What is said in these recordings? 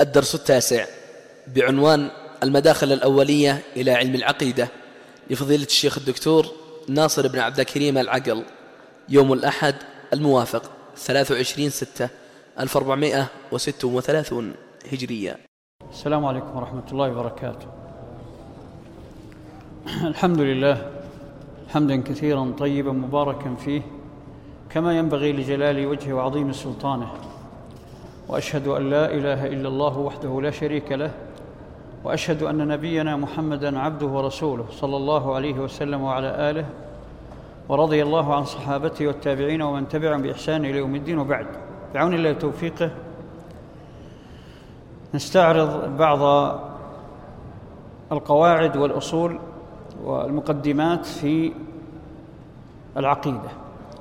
الدرس التاسع بعنوان المداخل الأولية إلى علم العقيدة لفضيلة الشيخ الدكتور ناصر بن عبد الكريم العقل يوم الأحد الموافق 23 ستة 1436 هجرية. السلام عليكم ورحمة الله وبركاته. الحمد لله حمدا كثيرا طيبا مباركا فيه كما ينبغي لجلال وجهه وعظيم سلطانه. وأشهد أن لا إله إلا الله وحده لا شريك له وأشهد أن نبينا محمدا عبده ورسوله صلى الله عليه وسلم وعلى آله ورضي الله عن صحابته والتابعين ومن تبعهم بإحسان إلى يوم الدين وبعد. بعون الله وتوفيقه نستعرض بعض القواعد والأصول والمقدمات في العقيدة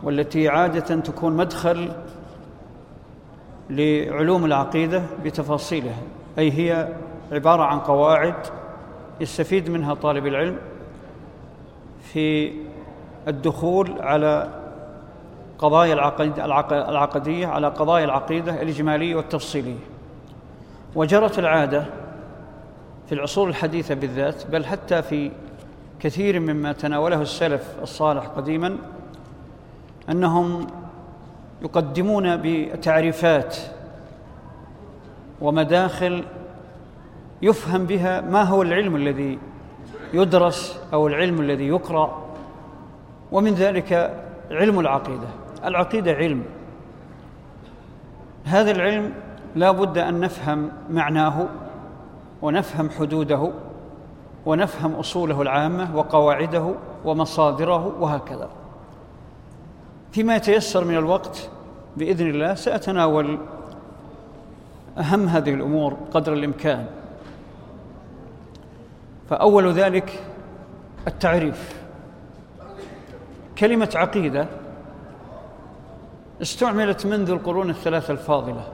والتي عادة تكون مدخل لعلوم العقيدة بتفاصيلها. أي هي عبارة عن قواعد يستفيد منها طالب العلم في الدخول على قضايا العقيدة العقدية على قضايا العقيدة الإجمالية والتفصيلية. وجرت العادة في العصور الحديثة بالذات بل حتى في كثير مما تناوله السلف الصالح قديما أنهم يقدمون بتعريفات ومداخل يفهم بها ما هو العلم الذي يدرس أو العلم الذي يقرأ ومن ذلك علم العقيدة. العقيدة علم. هذا العلم لا بد أن نفهم معناه ونفهم حدوده ونفهم أصوله العامة وقواعده ومصادره وهكذا. فيما يتيسر من الوقت بإذن الله سأتناول أهم هذه الأمور قدر الإمكان. فأول ذلك التعريف. كلمة عقيدة استعملت منذ القرون الثلاثة الفاضلة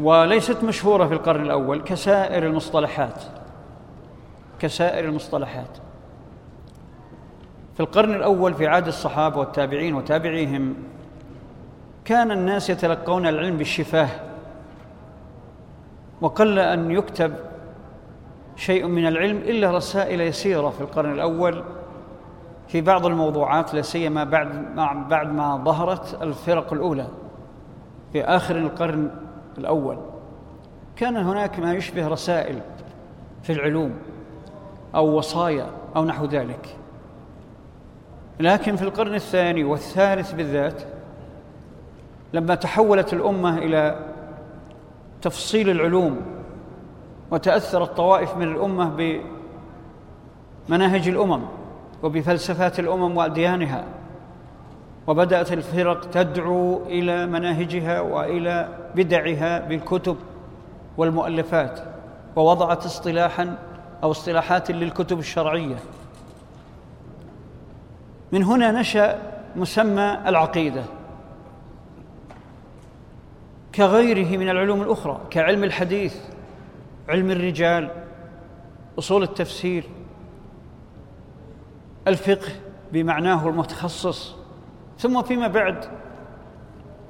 وليست مشهورة في القرن الأول كسائر المصطلحات كسائر المصطلحات. في القرن الأول في عهد الصحابة والتابعين وتابعيهم كان الناس يتلقون العلم بالشفاه وقل أن يكتب شيء من العلم إلا رسائل يسيرة في القرن الأول. في بعض الموضوعات لا سيما بعد بعد ما ظهرت الفرق الأولى في آخر القرن الأول. كان هناك ما يشبه رسائل في العلوم أو وصايا أو نحو ذلك. لكن في القرن الثاني والثالث بالذات لما تحولت الأمة إلى تفصيل العلوم وتأثرت طوائف من الأمة بمناهج الأمم وبفلسفات الأمم وأديانها وبدأت الفرق تدعو إلى مناهجها وإلى بدعها بالكتب والمؤلفات ووضعت اصطلاحا أو اصطلاحات للكتب الشرعية. من هنا نشأ مسمى العقيدة. كغيره من العلوم الأخرى كعلم الحديث علم الرجال أصول التفسير الفقه بمعناه المتخصص ثم فيما بعد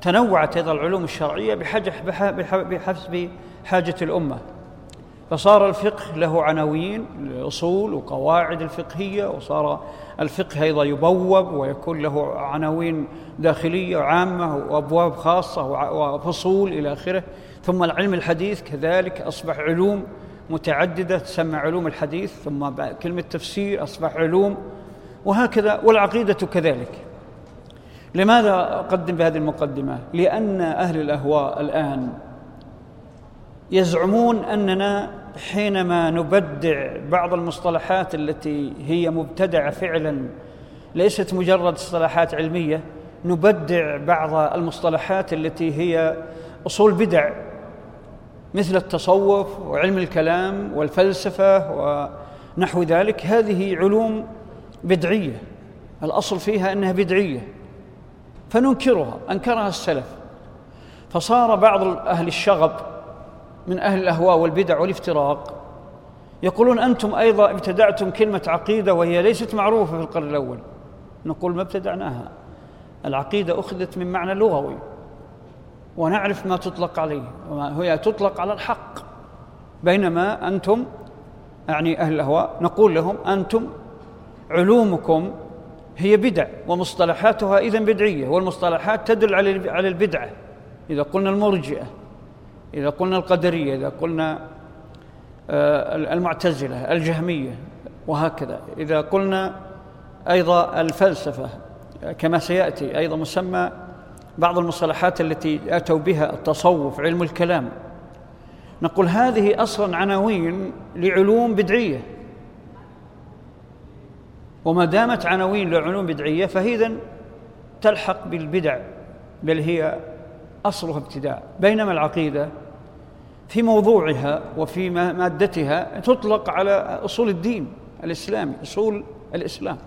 تنوعت أيضا العلوم الشرعية بحسب حاجة الأمة. فصار الفقه له عناوين اصول وقواعد الفقهية وصار الفقه أيضا يبوب ويكون له عناوين داخلية وعامه وأبواب خاصة وفصول إلى آخره. ثم العلم الحديث كذلك أصبح علوم متعددة تسمى علوم الحديث ثم كلمة تفسير أصبح علوم وهكذا والعقيدة كذلك. لماذا أقدم بهذه المقدمة؟ لأن أهل الأهواء الآن يزعمون أننا حينما نبدع بعض المصطلحات التي هي مبتدعة فعلا ليست مجرد اصطلاحات علمية نبدع بعض المصطلحات التي هي أصول بدع مثل التصوف وعلم الكلام والفلسفة ونحو ذلك. هذه علوم بدعية الأصل فيها أنها بدعية فننكرها أنكرها السلف. فصار بعض أهل الشغب من أهل الأهواء والبدع والافتراق. يقولون أنتم أيضا ابتدعتم كلمة عقيدة وهي ليست معروفة في القرن الأول. نقول ما ابتدعناها. العقيدة أخذت من معنى لغوي. ونعرف ما تطلق عليه وهي تطلق على الحق. بينما أنتم يعني أهل الأهواء نقول لهم أنتم علومكم هي بدع ومصطلحاتها إذا بدعية والمصطلحات تدل على البدعة. إذا قلنا المرجئة إذا قلنا القدرية إذا قلنا آه، المعتزلة الجهمية وهكذا. إذا قلنا أيضا الفلسفة كما سيأتي أيضا مسمى بعض المصطلحات التي أتوا بها التصوف علم الكلام. نقول هذه أصلا عناوين لعلوم بدعية. وما دامت عناوين لعلوم بدعية فهي تلحق بالبدع بل هي أصلها ابتداع. بينما العقيدة في موضوعها وفي مادتها تطلق على أصول الدين الإسلامي أصول الإسلام.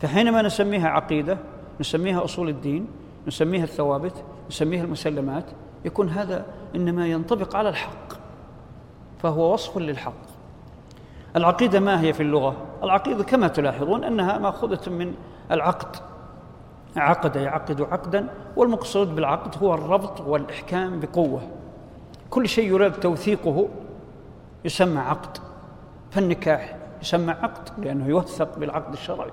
فحينما نسميها عقيدة نسميها أصول الدين نسميها الثوابت نسميها المسلمات يكون هذا إنما ينطبق على الحق فهو وصف للحق. العقيدة ما هي في اللغة؟ العقيدة كما تلاحظون أنها مأخوذة من العقد. عقد يعقد عقدا والمقصود بالعقد هو الربط والإحكام بقوة. كل شيء يراد توثيقه يسمى عقد فالنكاح يسمى عقد لأنه يوثق بالعقد الشرعي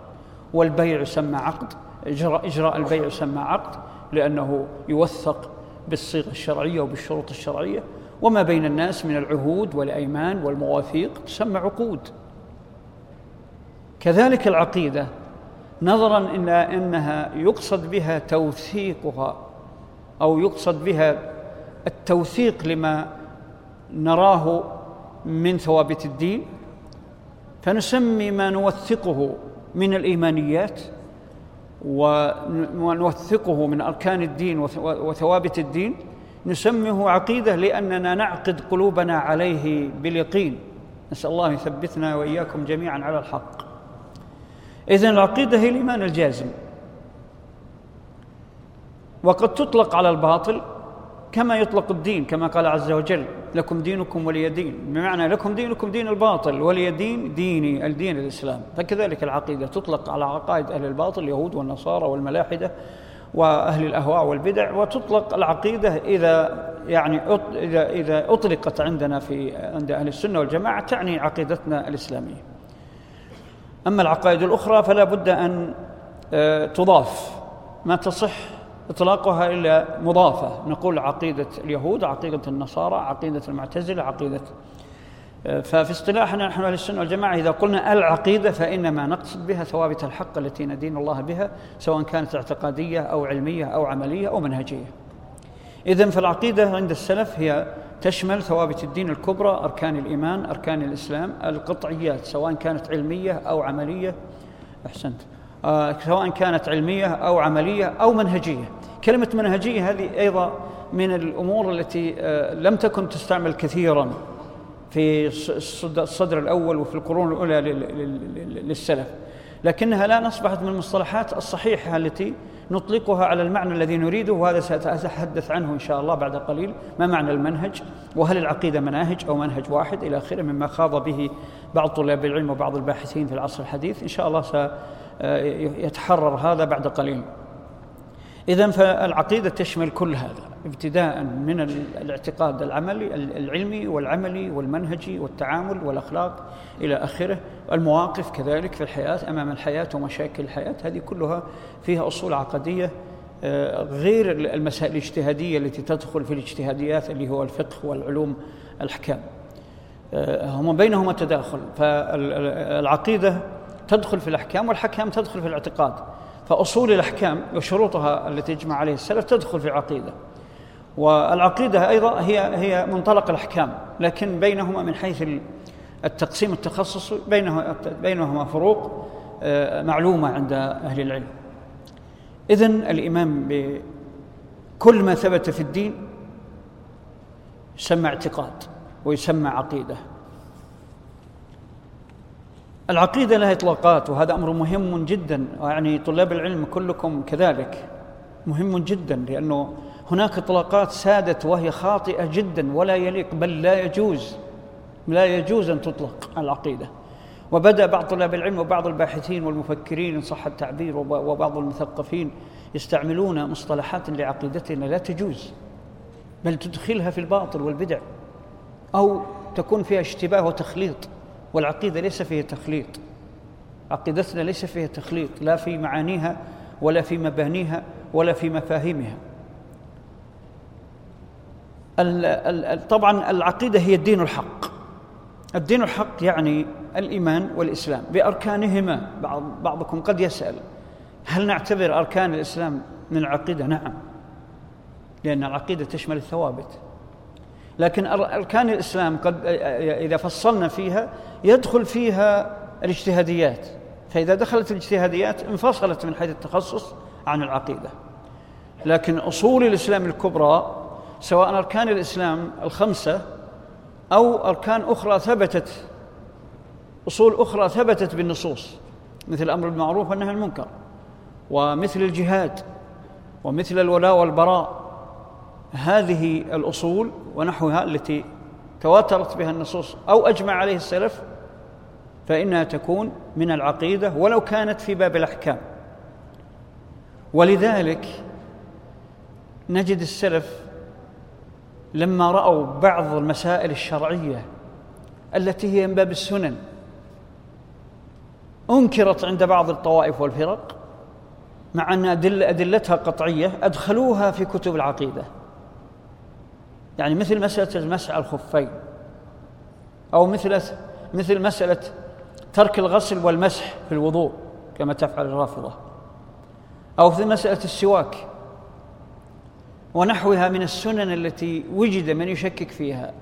والبيع يسمى عقد إجراء, إجراء البيع يسمى عقد لأنه يوثق بالصيغة الشرعية وبالشروط الشرعية وما بين الناس من العهود والأيمان والمواثيق تسمى عقود. كذلك العقيدة نظرا إلى أنها يقصد بها توثيقها أو يقصد بها التوثيق لما نراه من ثوابت الدين فنسمي ما نوثقه من الإيمانيات ونوثقه من أركان الدين وثوابت الدين نسميه عقيدة لأننا نعقد قلوبنا عليه باليقين. نسأل الله يثبتنا وإياكم جميعا على الحق. إذن العقيدة هي الإيمان الجازم. وقد تطلق على الباطل كما يطلق الدين كما قال عز وجل لكم دينكم ولي دين. بمعنى لكم دينكم دين الباطل ولي دين ديني الدين الإسلام. فكذلك العقيدة تطلق على عقائد أهل الباطل اليهود والنصارى والملاحدة وأهل الأهواء والبدع وتطلق العقيدة إذا يعني إذا إذا أطلقت عندنا في عند أهل السنة والجماعة تعني عقيدتنا الإسلامية. أما العقائد الأخرى فلا بد أن آه، تضاف ما تصح إطلاقها إلا مضافة. نقول عقيدة اليهود عقيدة النصارى عقيدة المعتزلة عقيدة آه، ففي اصطلاحنا نحن أهل السنة والجماعة إذا قلنا العقيدة فإنما نقصد بها ثوابت الحق التي ندين الله بها سواء كانت اعتقادية أو علمية أو عملية أو منهجية. إذن فالعقيدة عند السلف هي تشمل ثوابت الدين الكبرى أركان الإيمان أركان الإسلام القطعيات سواء كانت علمية أو عملية. أحسنت. سواء كانت علمية أو عملية أو منهجية. كلمة منهجية هذه أيضا من الأمور التي آه لم تكن تستعمل كثيرا في الصدر الأول وفي القرون الأولى للسلف. لكنها الآن أصبحت من المصطلحات الصحيحة التي نطلقها على المعنى الذي نريده وهذا سأتحدث عنه إن شاء الله بعد قليل. ما معنى المنهج؟ وهل العقيدة مناهج أو منهج واحد؟ إلى آخره مما خاض به بعض طلاب العلم وبعض الباحثين في العصر الحديث. إن شاء الله سيتحرر هذا بعد قليل. إذا فالعقيدة تشمل كل هذا ابتداء من الاعتقاد العملي العلمي والعملي والمنهجي والتعامل والأخلاق إلى آخره. المواقف كذلك في الحياة أمام الحياة ومشاكل الحياة هذه كلها فيها أصول عقدية آه، غير المسائل الاجتهادية التي تدخل في الاجتهاديات اللي هو الفقه والعلوم الأحكام. آه، هما بينهما تداخل. فالعقيدة تدخل في الأحكام والحكام تدخل في الاعتقاد. فأصول الأحكام وشروطها التي يجمع عليه السلف تدخل في العقيدة. والعقيدة أيضا هي هي منطلق الأحكام لكن بينهما من حيث التقسيم التخصصي بينهما بينهما فروق آه، معلومة عند أهل العلم. إذن الإيمان بكل ما ثبت في الدين يسمى اعتقاد ويسمى عقيدة. العقيدة لها إطلاقات وهذا أمر مهم جدا. يعني طلاب العلم كلكم كذلك مهم جدا لأنه هناك إطلاقات سادت وهي خاطئة جدا ولا يليق بل لا يجوز لا يجوز أن تطلق العقيدة. وبدأ بعض طلاب العلم وبعض الباحثين والمفكرين إن صح التعبير وبعض المثقفين يستعملون مصطلحات لعقيدتنا لا تجوز بل تدخلها في الباطل والبدع أو تكون فيها اشتباه وتخليط. والعقيدة ليس فيها تخليط. عقيدتنا ليس فيها تخليط لا في معانيها ولا في مبانيها ولا في مفاهيمها. طبعا العقيدة هي الدين الحق. الدين الحق يعني الإيمان والإسلام. بأركانهما بعض بعضكم قد يسأل هل نعتبر أركان الإسلام من العقيدة؟ نعم. لأن العقيدة تشمل الثوابت. لكن أركان الإسلام قد إذا فصلنا فيها يدخل فيها الاجتهاديات. فإذا دخلت الاجتهاديات انفصلت من حيث التخصص عن العقيدة. لكن أصول الإسلام الكبرى سواء أركان الإسلام الخمسة أو أركان أخرى ثبتت أصول أخرى ثبتت بالنصوص مثل الأمر بالمعروف والنهي عن المنكر ومثل الجهاد ومثل الولاء والبراء هذه الأصول ونحوها التي تواترت بها النصوص أو أجمع عليه السلف فإنها تكون من العقيدة ولو كانت في باب الأحكام. ولذلك نجد السلف لما رأوا بعض المسائل الشرعية التي هي من باب السنن أنكرت عند بعض الطوائف والفرق مع أن أدل أدلتها قطعية أدخلوها في كتب العقيدة. يعني مثل مسألة على الخفين أو مثل مثل مسألة ترك الغسل والمسح في الوضوء كما تفعل الرافضة أو في مسألة السواك ونحوها من السنن التي وجد من يشكك فيها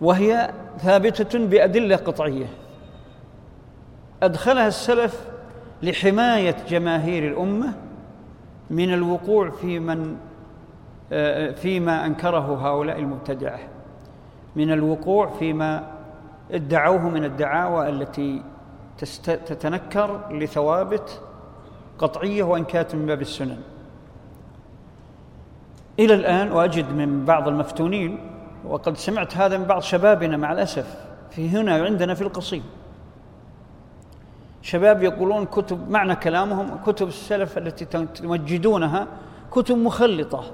وهي ثابتة بأدلة قطعية. أدخلها السلف لحماية جماهير الأمة من الوقوع في من فيما أنكره هؤلاء المبتدعة. من الوقوع فيما ادعوه من الدعاوى التي تتنكر لثوابت قطعية وإن كانت من باب السنن. إلى الآن وأجد من بعض المفتونين وقد سمعت هذا من بعض شبابنا مع الأسف في هنا عندنا في القصيم. شباب يقولون كتب معنى كلامهم كتب السلف التي تمجدونها كتب مخلطة.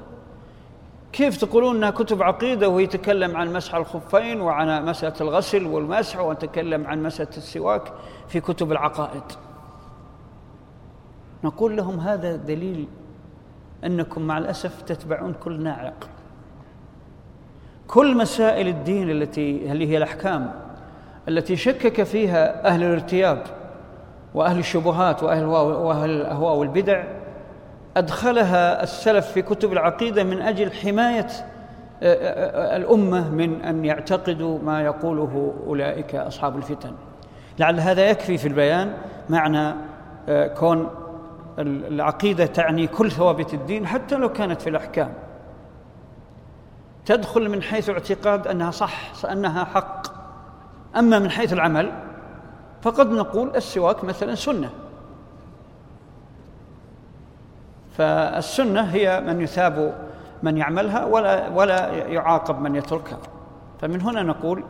كيف تقولون إنها كتب عقيدة وهي تتكلم عن مسح الخفين وعن مسألة الغسل والمسح وتتكلم عن مسألة السواك في كتب العقائد؟ نقول لهم هذا دليل أنكم مع الأسف تتبعون كل ناعق. كل مسائل الدين التي اللي هي الأحكام التي شكك فيها أهل الارتياب وأهل الشبهات وأهل وأهل الأهواء والبدع أدخلها السلف في كتب العقيدة من أجل حماية آه، آه، آه، الأمة من أن يعتقدوا ما يقوله أولئك أصحاب الفتن. لعل هذا يكفي في البيان معنى كون العقيدة تعني كل ثوابت الدين حتى لو كانت في الأحكام. تدخل من حيث اعتقاد أنها صح أنها حق. أما من حيث العمل فقد نقول السواك مثلا سنة. فالسنة هي من يثاب من يعملها ولا ولا يعاقب من يتركها. فمن هنا نقول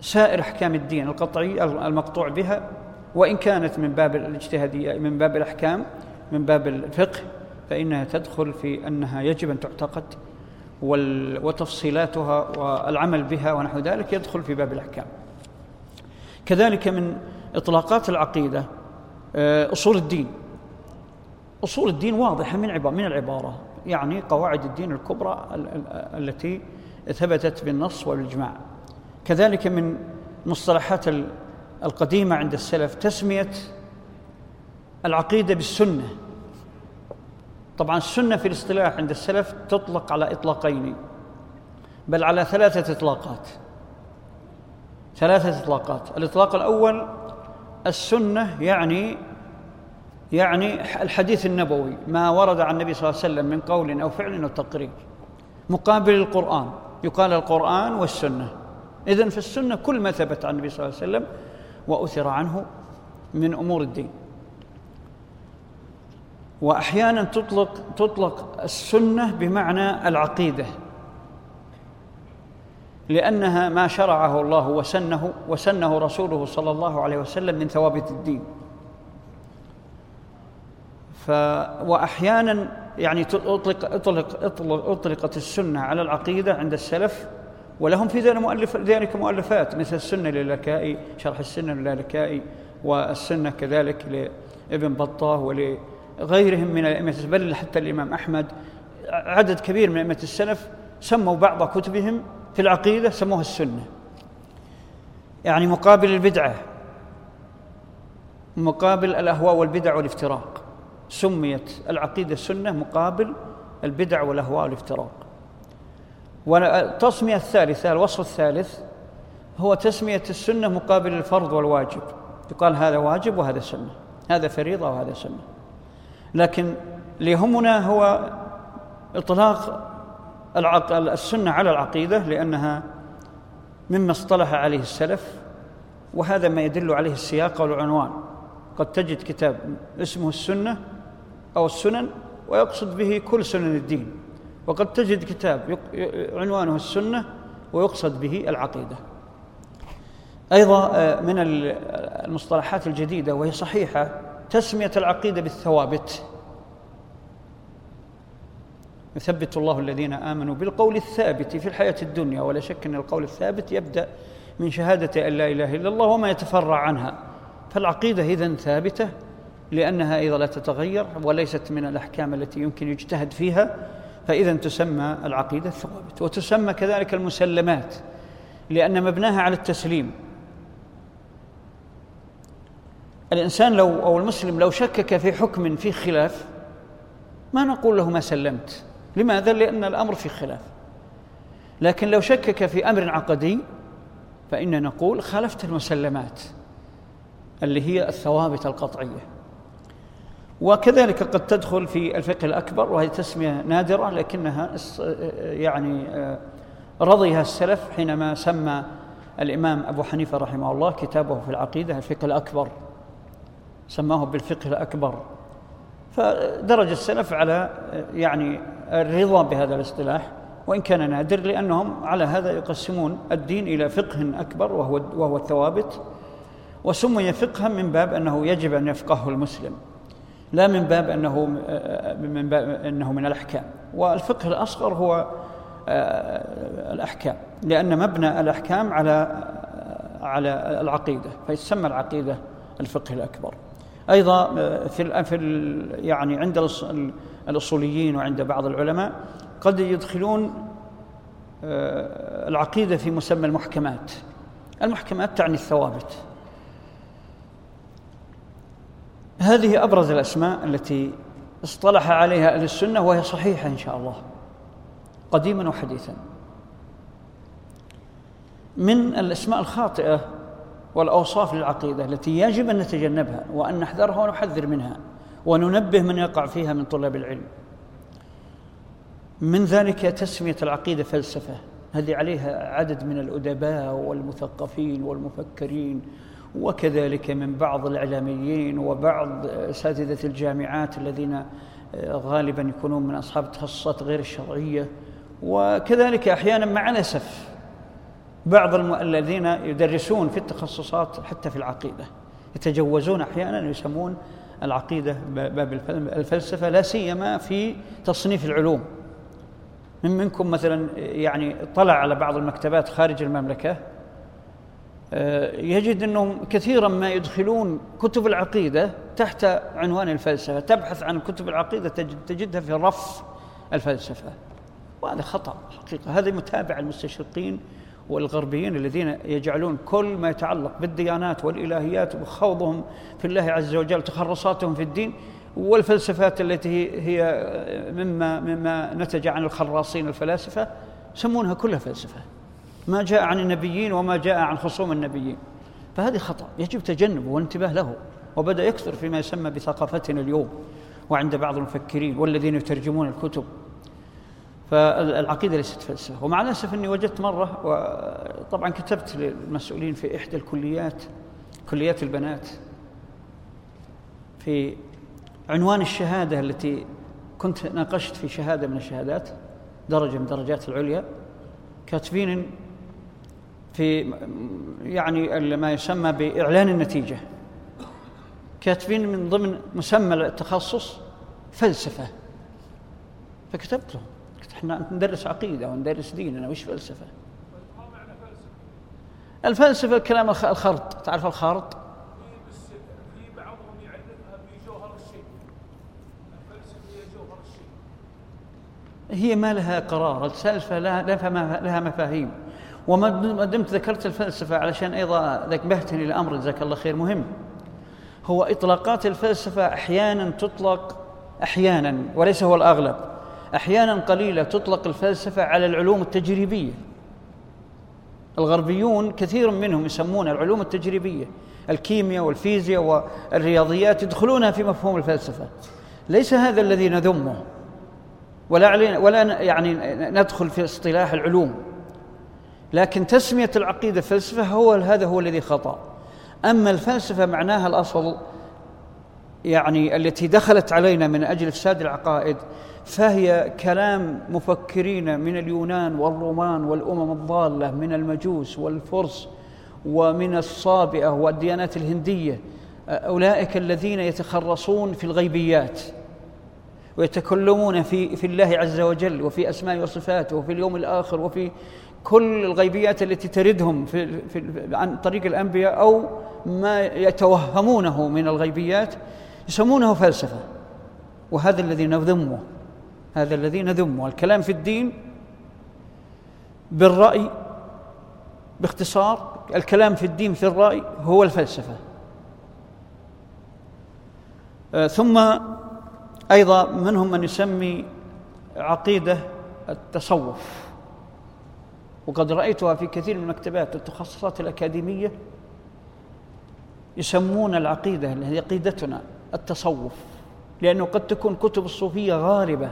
سائر أحكام الدين القطعي المقطوع بها وإن كانت من باب الاجتهادية من باب الأحكام من باب الفقه فإنها تدخل في أنها يجب أن تعتقد وتفصيلاتها والعمل بها ونحو ذلك يدخل في باب الأحكام. كذلك من إطلاقات العقيدة آه، أصول الدين. أصول الدين واضحة من عبارة من العبارة. يعني قواعد الدين الكبرى التي ثبتت بالنص والإجماع. كذلك من مصطلحات القديمة عند السلف تسمية العقيدة بالسنة. طبعا السنة في الاصطلاح عند السلف تطلق على إطلاقين بل على ثلاثة إطلاقات. ثلاثة إطلاقات. الإطلاق الأول السنة يعني يعني الحديث النبوي ما ورد عن النبي صلى الله عليه وسلم من قول أو فعل أو تقرير مقابل القرآن. يقال القرآن والسنة. إذن في السنة كل ما ثبت عن النبي صلى الله عليه وسلم وأثر عنه من أمور الدين. وأحيانا تطلق تطلق السنة بمعنى العقيدة. لأنها ما شرعه الله وسنه وسنه رسوله صلى الله عليه وسلم من ثوابت الدين. ف وأحيانا يعني أطلق أطلق أطلق أطلقت السنة على العقيدة عند السلف ولهم في ذلك مؤلف ذلك مؤلفات مثل السنة للكائي شرح السنة للكائي والسنة كذلك لابن بطاه ولغيرهم من الأئمة بل حتى الإمام أحمد. عدد كبير من أئمة السلف سموا بعض كتبهم في العقيدة سموها السنة. يعني مقابل البدعة مقابل الأهواء والبدع والافتراق. سميت العقيدة السنة مقابل البدع والأهواء والافتراق. والتصمية الثالثة الوصف الثالث هو تسمية السنة مقابل الفرض والواجب. يقال هذا واجب وهذا سنة هذا فريضة وهذا سنة. لكن ليهمنا هو إطلاق السنة على العقيدة لأنها مما اصطلح عليه السلف وهذا ما يدل عليه السياق والعنوان. قد تجد كتاب اسمه السنة أو السنن ويقصد به كل سنن الدين. وقد تجد كتاب عنوانه السنة ويقصد به العقيدة. أيضا آه، من المصطلحات الجديدة وهي صحيحة تسمية العقيدة بالثوابت. يثبت الله الذين آمنوا بالقول الثابت في الحياة الدنيا ولا شك أن القول الثابت يبدأ من شهادة أن لا إله إلا الله وما يتفرع عنها. فالعقيدة إذن ثابتة لأنها أيضا لا تتغير وليست من الأحكام التي يمكن يجتهد فيها فإذا تسمى العقيدة الثوابت وتسمى كذلك المسلمات لأن مبناها على التسليم. الإنسان لو أو المسلم لو شكك في حكم في خلاف ما نقول له ما سلمت. لماذا؟ لأن الأمر في خلاف. لكن لو شكك في أمر عقدي فإن نقول خالفت المسلمات اللي هي الثوابت القطعية. وكذلك قد تدخل في الفقه الأكبر وهي تسمية نادرة لكنها يعني رضيها السلف حينما سمى الإمام أبو حنيفة رحمه الله كتابه في العقيدة الفقه الأكبر سماه بالفقه الأكبر. فدرج السلف على يعني الرضا بهذا الاصطلاح وإن كان نادر لأنهم على هذا يقسمون الدين إلى فقه أكبر وهو, وهو الثوابت وسمي فقها من باب أنه يجب أن يفقهه المسلم. لا من باب أنه من باب أنه من الأحكام. والفقه الأصغر هو آه، الأحكام لأن مبنى الأحكام على على العقيدة فيسمى العقيدة الفقه الأكبر. أيضا آه، في في يعني عند الأصوليين وعند بعض العلماء قد يدخلون آه، العقيدة في مسمى المحكمات. المحكمات تعني الثوابت. هذه أبرز الأسماء التي اصطلح عليها أهل السنة وهي صحيحة إن شاء الله قديما وحديثا. من الأسماء الخاطئة والأوصاف للعقيدة التي يجب أن نتجنبها وأن نحذرها ونحذر منها وننبه من يقع فيها من طلاب العلم. من ذلك تسمية العقيدة فلسفة هذه عليها عدد من الأدباء والمثقفين والمفكرين وكذلك من بعض الإعلاميين وبعض أساتذة الجامعات الذين غالبا يكونون من أصحاب التخصصات غير الشرعية. وكذلك أحيانا مع الأسف بعض الذين يدرسون في التخصصات حتى في العقيدة يتجوزون أحيانا يسمون العقيدة باب الفلسفة لا سيما في تصنيف العلوم. من منكم مثلا يعني طلع على بعض المكتبات خارج المملكة آه، يجد أنهم كثيرا ما يدخلون كتب العقيدة تحت عنوان الفلسفة. تبحث عن كتب العقيدة تجدها في رف الفلسفة. وهذا خطأ حقيقة. هذا متابع المستشرقين والغربيين الذين يجعلون كل ما يتعلق بالديانات والإلهيات وخوضهم في الله عز وجل تخرصاتهم في الدين والفلسفات التي هي مما مما نتج عن الخراصين الفلاسفة يسمونها كلها فلسفة. ما جاء عن النبيين وما جاء عن خصوم النبيين. فهذه خطأ. يجب تجنبه والانتباه له وبدأ يكثر فيما يسمى بثقافتنا اليوم وعند بعض المفكرين والذين يترجمون الكتب. فالعقيدة ليست فلسفة. ومع الأسف أني وجدت مرة وطبعا كتبت للمسؤولين في إحدى الكليات كليات البنات في عنوان الشهادة التي كنت ناقشت في شهادة من الشهادات درجة من درجات العليا كاتبين في يعني ما يسمى بإعلان النتيجة. كاتبين من ضمن مسمى التخصص فلسفة. فكتبت له قلت إحنا ندرس عقيدة وندرس دين أنا وش فلسفة؟ الفلسفة كلام الخرط. تعرف الخرط؟ هي ما لها قرار. الفلسفة لها, لها مفاهيم. وما دمت ذكرت الفلسفة علشان أيضا ذكبهتني لأمر جزاك الله خير مهم. هو إطلاقات الفلسفة أحيانا تطلق أحيانا وليس هو الأغلب أحيانا قليلة تطلق الفلسفة على العلوم التجريبية. الغربيون كثير منهم يسمون العلوم التجريبية الكيمياء والفيزياء والرياضيات يدخلونها في مفهوم الفلسفة. ليس هذا الذي نذمه ولا علينا ولا يعني ندخل في اصطلاح العلوم. لكن تسمية العقيدة فلسفة هو هذا هو الذي خطأ. أما الفلسفة معناها الأصل يعني التي دخلت علينا من أجل إفساد العقائد فهي كلام مفكرين من اليونان والرومان والأمم الضالة من المجوس والفرس ومن الصابئة والديانات الهندية أولئك الذين يتخرصون في الغيبيات ويتكلمون في في الله عز وجل وفي أسماء وصفاته وفي اليوم الآخر وفي كل الغيبيات التي تردهم في, في عن طريق الأنبياء أو ما يتوهمونه من الغيبيات يسمونه فلسفة. وهذا الذي نذمه هذا الذي نذمه. الكلام في الدين بالرأي باختصار الكلام في الدين في الرأي هو الفلسفة. آه، ثم أيضا منهم من يسمي عقيدة التصوف. وقد رأيتها في كثير من مكتبات التخصصات الأكاديمية يسمون العقيدة اللي هي عقيدتنا التصوف لأنه قد تكون كتب الصوفية غالبه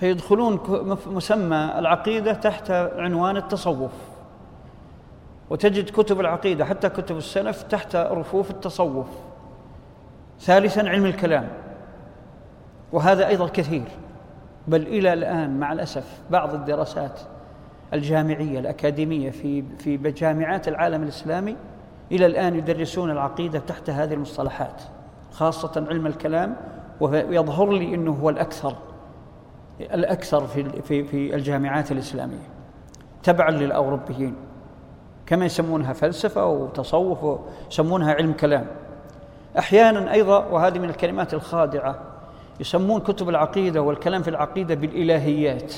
فيدخلون مسمى العقيدة تحت عنوان التصوف. وتجد كتب العقيدة حتى كتب السلف تحت رفوف التصوف. ثالثا علم الكلام. وهذا أيضا كثير. بل إلى الآن مع الأسف بعض الدراسات الجامعية الأكاديمية في في جامعات العالم الإسلامي إلى الآن يدرسون العقيدة تحت هذه المصطلحات خاصة علم الكلام ويظهر لي إنه هو الأكثر الأكثر في في في الجامعات الإسلامية تبعا للأوروبيين كما يسمونها فلسفة وتصوف ويسمونها علم كلام. أحيانا أيضا وهذه من الكلمات الخادعه يسمون كتب العقيدة والكلام في العقيدة بالإلهيات.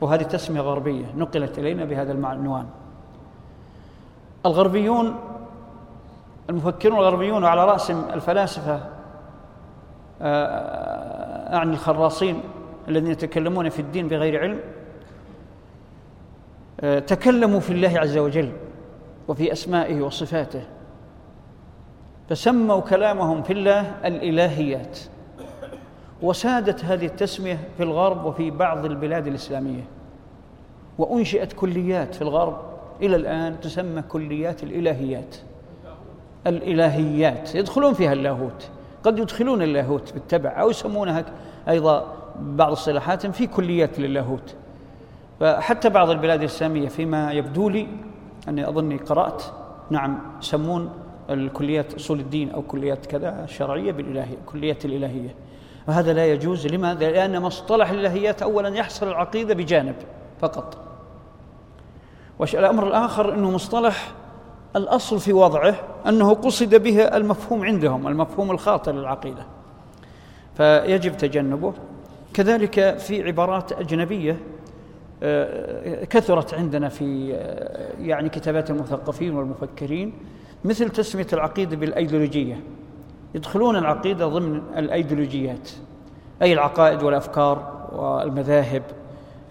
وهذه تسمية غربية نقلت إلينا بهذا العنوان. الغربيون المفكرون الغربيون وعلى راسهم الفلاسفة آه، أعني الخراصين الذين يتكلمون في الدين بغير علم آه، تكلموا في الله عز وجل وفي أسمائه وصفاته فسموا كلامهم في الله الإلهيات. وسادت هذه التسمية في الغرب وفي بعض البلاد الإسلامية. وأنشئت كليات في الغرب إلى الآن تسمى كليات الإلهيات. الإلهيات. يدخلون فيها اللاهوت. قد يدخلون اللاهوت بالتبع أو يسمونها أيضا بعض الصلاحات في كليات للاهوت. فحتى بعض البلاد الإسلامية فيما يبدو لي أني أظني قرأت نعم يسمون الكليات أصول الدين أو كليات كذا الشرعيه بالإلهية كليات الإلهية. وهذا لا يجوز. لماذا؟ لأن مصطلح الإلهيات اولا يحصر العقيدة بجانب فقط. والامر الآخر إنه مصطلح الأصل في وضعه أنه قصد به المفهوم عندهم المفهوم الخاطئ للعقيدة. فيجب تجنبه. كذلك في عبارات أجنبية آه، كثرت عندنا في آه، يعني كتابات المثقفين والمفكرين مثل تسمية العقيدة بالأيديولوجية. يدخلون العقيدة ضمن الأيديولوجيات أي العقائد والأفكار والمذاهب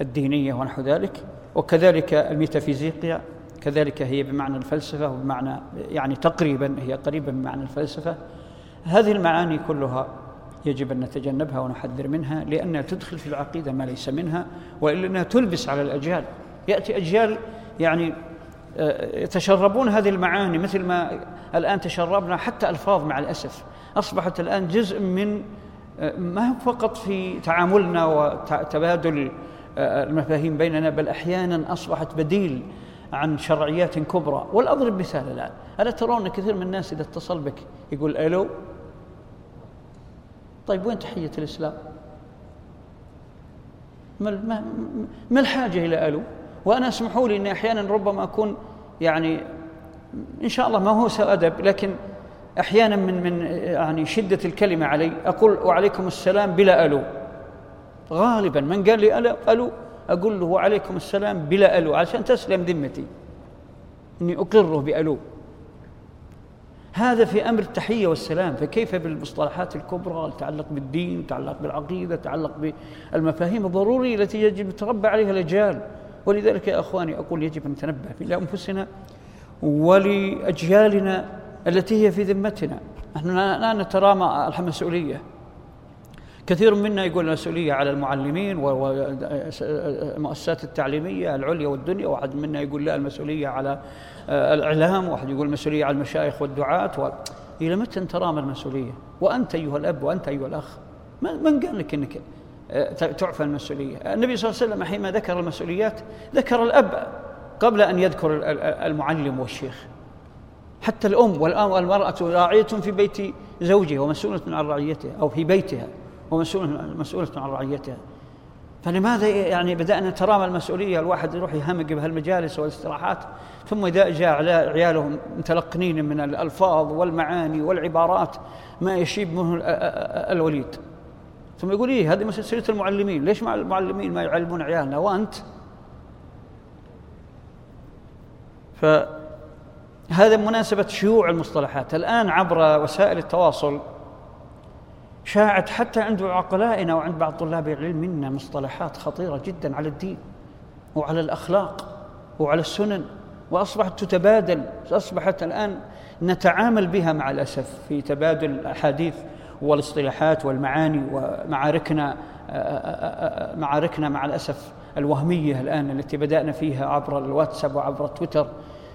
الدينية ونحو ذلك وكذلك الميتافيزيقيا كذلك هي بمعنى الفلسفة وبمعنى يعني تقريبا هي قريبة من معنى الفلسفة. هذه المعاني كلها يجب أن نتجنبها ونحذر منها لأنها تدخل في العقيدة ما ليس منها وإلا أنها تلبس على الأجيال. يأتي أجيال يعني يتشربون هذه المعاني مثل ما الآن تشربنا حتى ألفاظ مع الأسف. أصبحت الآن جزء من ما هو فقط في تعاملنا وتبادل آه، المفاهيم بيننا بل أحيانا أصبحت بديل عن شرعيات كبرى. والأضرب مثال الآن ألا ترون كثير من الناس إذا اتصل بك يقول ألو؟ طيب وين تحية الإسلام؟ ما, ما الحاجة إلى ألو؟ وأنا أسمحوا لي أني أحيانا ربما أكون يعني إن شاء الله ما هو سوء أدب لكن أحيانا من من يعني شدة الكلمة علي أقول وعليكم السلام بلا ألو. غالبا من قال لي ألو, ألو أقول له وعليكم السلام بلا ألو عشان تسلم ذمتي. إني أقره بألو. هذا في أمر التحية والسلام. فكيف بالمصطلحات الكبرى؟ تتعلق بالدين تتعلق بالعقيدة تتعلق بالمفاهيم الضرورية التي يجب تربى عليها الأجيال. ولذلك يا أخواني أقول يجب أن نتنبه إلى أنفسنا ولأجيالنا. التي هي في ذمتنا. نحن لا نترامى المسؤولية. كثير منا يقول المسؤولية على المعلمين والمؤسسات التعليمية العليا والدنيا. واحد منا يقول لا المسؤولية على آه، الإعلام. واحد يقول المسؤولية على المشايخ والدعاة. و... إلى متى ترامى المسؤولية؟ وأنت أيها الأب وأنت أيها الأخ. من قال لك أنك آه، تعفى المسؤولية. النبي صلى الله عليه وسلم حينما ذكر المسؤوليات ذكر الأب قبل أن يذكر المعلم والشيخ. حتى الأم والآن والمرأة راعية في بيت زوجها ومسؤولة عن رعيتها أو في بيتها ومسؤولة مسؤولة عن رعيتها. فلماذا يعني بدأنا نترامى المسؤولية؟ الواحد يروح يهمق بهالمجالس والاستراحات ثم إذا جاء عياله متلقنين من الألفاظ والمعاني والعبارات ما يشيب منه الوليد. ثم يقول إيه هذه مسؤولية المعلمين ليش مع المعلمين ما يعلمون عيالنا؟ وأنت؟ فهذا مناسبة شيوع المصطلحات. الآن عبر وسائل التواصل شاعت حتى عند عقلائنا وعند بعض طلاب العلم منا مصطلحات خطيرة جدا على الدين وعلى الأخلاق وعلى السنن وأصبحت تتبادل أصبحت الآن نتعامل بها مع الأسف في تبادل الأحاديث والاصطلاحات والمعاني ومعاركنا معاركنا مع الأسف الوهمية الآن التي بدأنا فيها عبر الواتساب وعبر تويتر.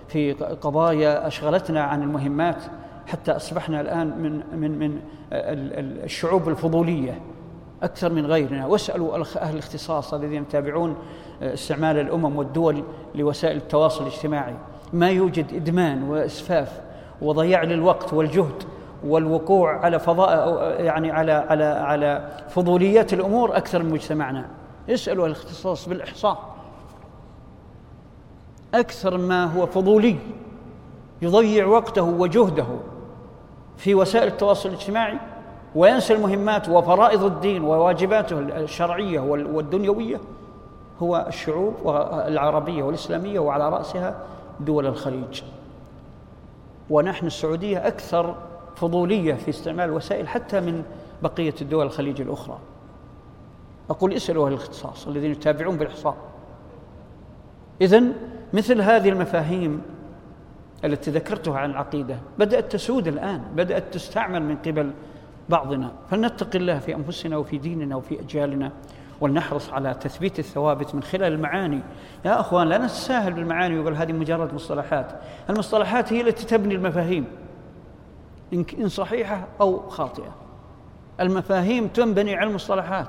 في قضايا أشغلتنا عن المهمات حتى أصبحنا الآن من من من الشعوب الفضولية أكثر من غيرنا. واسألوا أهل الاختصاص الذين يتابعون استعمال الأمم والدول لوسائل التواصل الاجتماعي. ما يوجد إدمان وإسفاف وضياع للوقت والجهد والوقوع على فضاء يعني على على على فضوليات الأمور أكثر من مجتمعنا اسألوا الأختصاص بالإحصاء. أكثر ما هو فضولي يضيع وقته وجهده في وسائل التواصل الاجتماعي وينسى المهمات وفرائض الدين وواجباته الشرعية والدنيوية هو الشعوب العربيه والإسلامية وعلى رأسها دول الخليج. ونحن السعودية أكثر فضولية في استعمال الوسائل حتى من بقية الدول الخليج الأخرى. أقول اسألوا أهل الاختصاص الذين يتابعون بالاحصاء اذا مثل هذه المفاهيم التي ذكرتها عن العقيده بدأت تسود الآن بدأت تستعمل من قبل بعضنا. فلنتق الله في أنفسنا وفي ديننا وفي أجيالنا ولنحرص على تثبيت الثوابت من خلال المعاني. يا أخوان لا نتساهل بالمعاني ويقول هذه مجرد مصطلحات. المصطلحات هي التي تبني المفاهيم إن صحيحة أو خاطئة. المفاهيم تنبني على المصطلحات.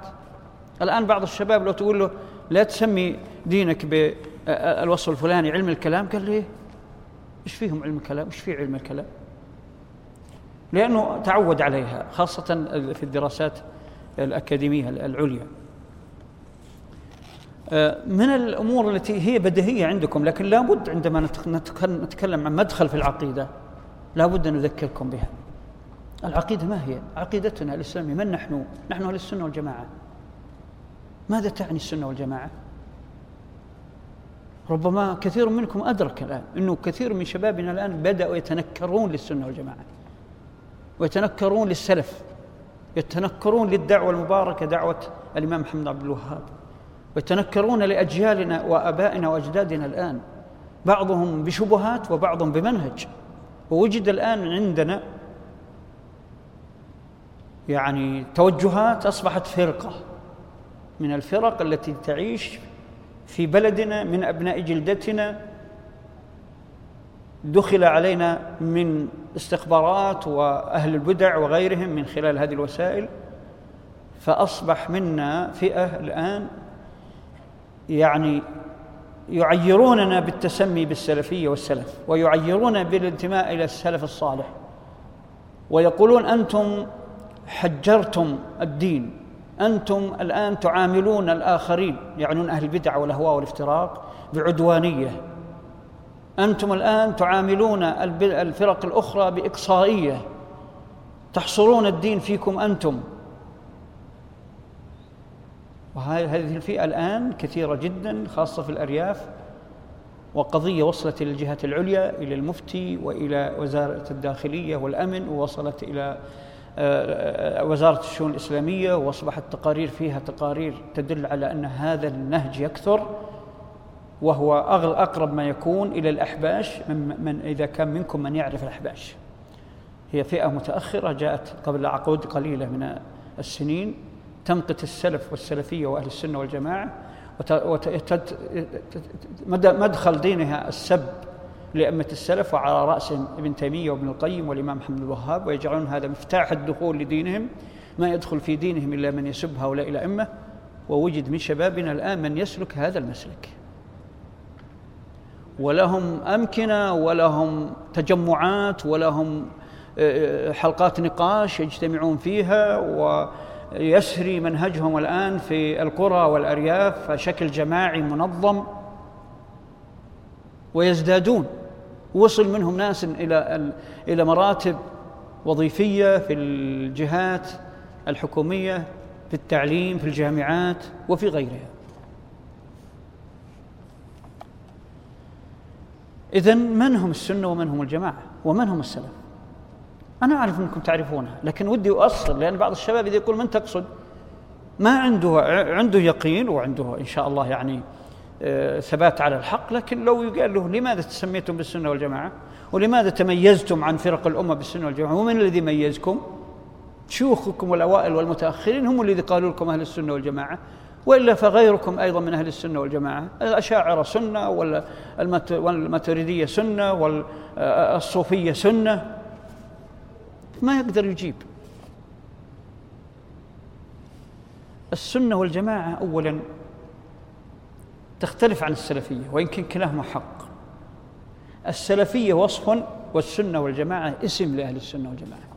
الآن بعض الشباب لو تقول له لا تسمي دينك بالوصف الفلاني علم الكلام؟ قال لي إيش فيهم علم الكلام؟ إيش في علم الكلام؟ لأنه تعود عليها خاصة في الدراسات الأكاديمية العليا. من الأمور التي هي بديهية عندكم لكن لابد عندما نتكلم عن مدخل في العقيدة لابد أن نذكركم بها. العقيدة ما هي؟ عقيدتنا الإسلامية. من نحن؟ نحن أهل السنة والجماعة. ماذا تعني السنة والجماعة؟ ربما كثير منكم أدرك الآن أنه كثير من شبابنا الآن بدأوا يتنكرون للسنة والجماعة ويتنكرون للسلف يتنكرون للدعوة المباركة دعوة الإمام محمد عبد الوهاب ويتنكرون لأجيالنا وآبائنا وأجدادنا الآن بعضهم بشبهات وبعضهم بمنهج. ووجد الآن عندنا يعني توجهات أصبحت فرقة من الفرق التي تعيش في بلدنا من أبناء جلدتنا دخل علينا من استخبارات وأهل البدع وغيرهم من خلال هذه الوسائل فأصبح منا فئة الآن يعني يعيروننا بالتسمي بالسلفية والسلف ويعيرون بالانتماء إلى السلف الصالح ويقولون أنتم حجرتم الدين. أنتم الآن تعاملون الآخرين يعنون أهل البدع والأهواء والافتراق بعدوانية. أنتم الآن تعاملون الفرق الأخرى بإقصائية. تحصرون الدين فيكم أنتم. وهذه الفئة الآن كثيرة جدا خاصة في الأرياف. وقضية وصلت إلى الجهات العليا إلى المفتي وإلى وزارة الداخلية والأمن ووصلت إلى آه، وزارة الشؤون الإسلامية وأصبحت تقارير فيها تقارير تدل على أن هذا النهج يكثر وهو أقرب ما يكون إلى الأحباش من, من إذا كان منكم من يعرف الأحباش. هي فئة متأخرة جاءت قبل عقود قليلة من السنين تمقت السلف والسلفية وأهل السنة والجماعة مدخل دينها السب لأئمة السلف وعلى رأسهم ابن تيمية وابن القيم والإمام محمد الوهاب ويجعلون هذا مفتاح الدخول لدينهم. ما يدخل في دينهم إلا من يسب هؤلاء الأئمة ووجد من شبابنا الآن من يسلك هذا المسلك. ولهم أمكنة ولهم تجمعات ولهم آه، حلقات نقاش يجتمعون فيها. ويسري منهجهم الآن في القرى والأرياف بشكل جماعي منظم. ويزدادون. وصل منهم ناس إلى إلى مراتب وظيفية في الجهات الحكومية في التعليم في الجامعات وفي غيرها. إذا من هم السنة ومن هم الجماعة ومن هم السلف؟ أنا أعرف أنكم تعرفونها لكن ودي أؤصل لأن بعض الشباب إذا يقول من تقصد؟ ما عنده عنده يقين وعنده إن شاء الله يعني ثبات على الحق لكن لو يقال له لماذا تسميتم بالسنة والجماعة؟ ولماذا تميزتم عن فرق الأمة بالسنة والجماعة؟ ومن الذي ميزكم؟ شيوخكم الأوائل والمتأخرين هم الذي قالوا لكم أهل السنة والجماعة وإلا فغيركم أيضا من أهل السنة والجماعة. الأشاعرة سنة والماتريدية سنة والصوفية سنة. ما يقدر يجيب. السنة والجماعة اولا تختلف عن السلفية ويمكن كلاهما حق. السلفية وصف والسنة والجماعة اسم لأهل السنة والجماعة.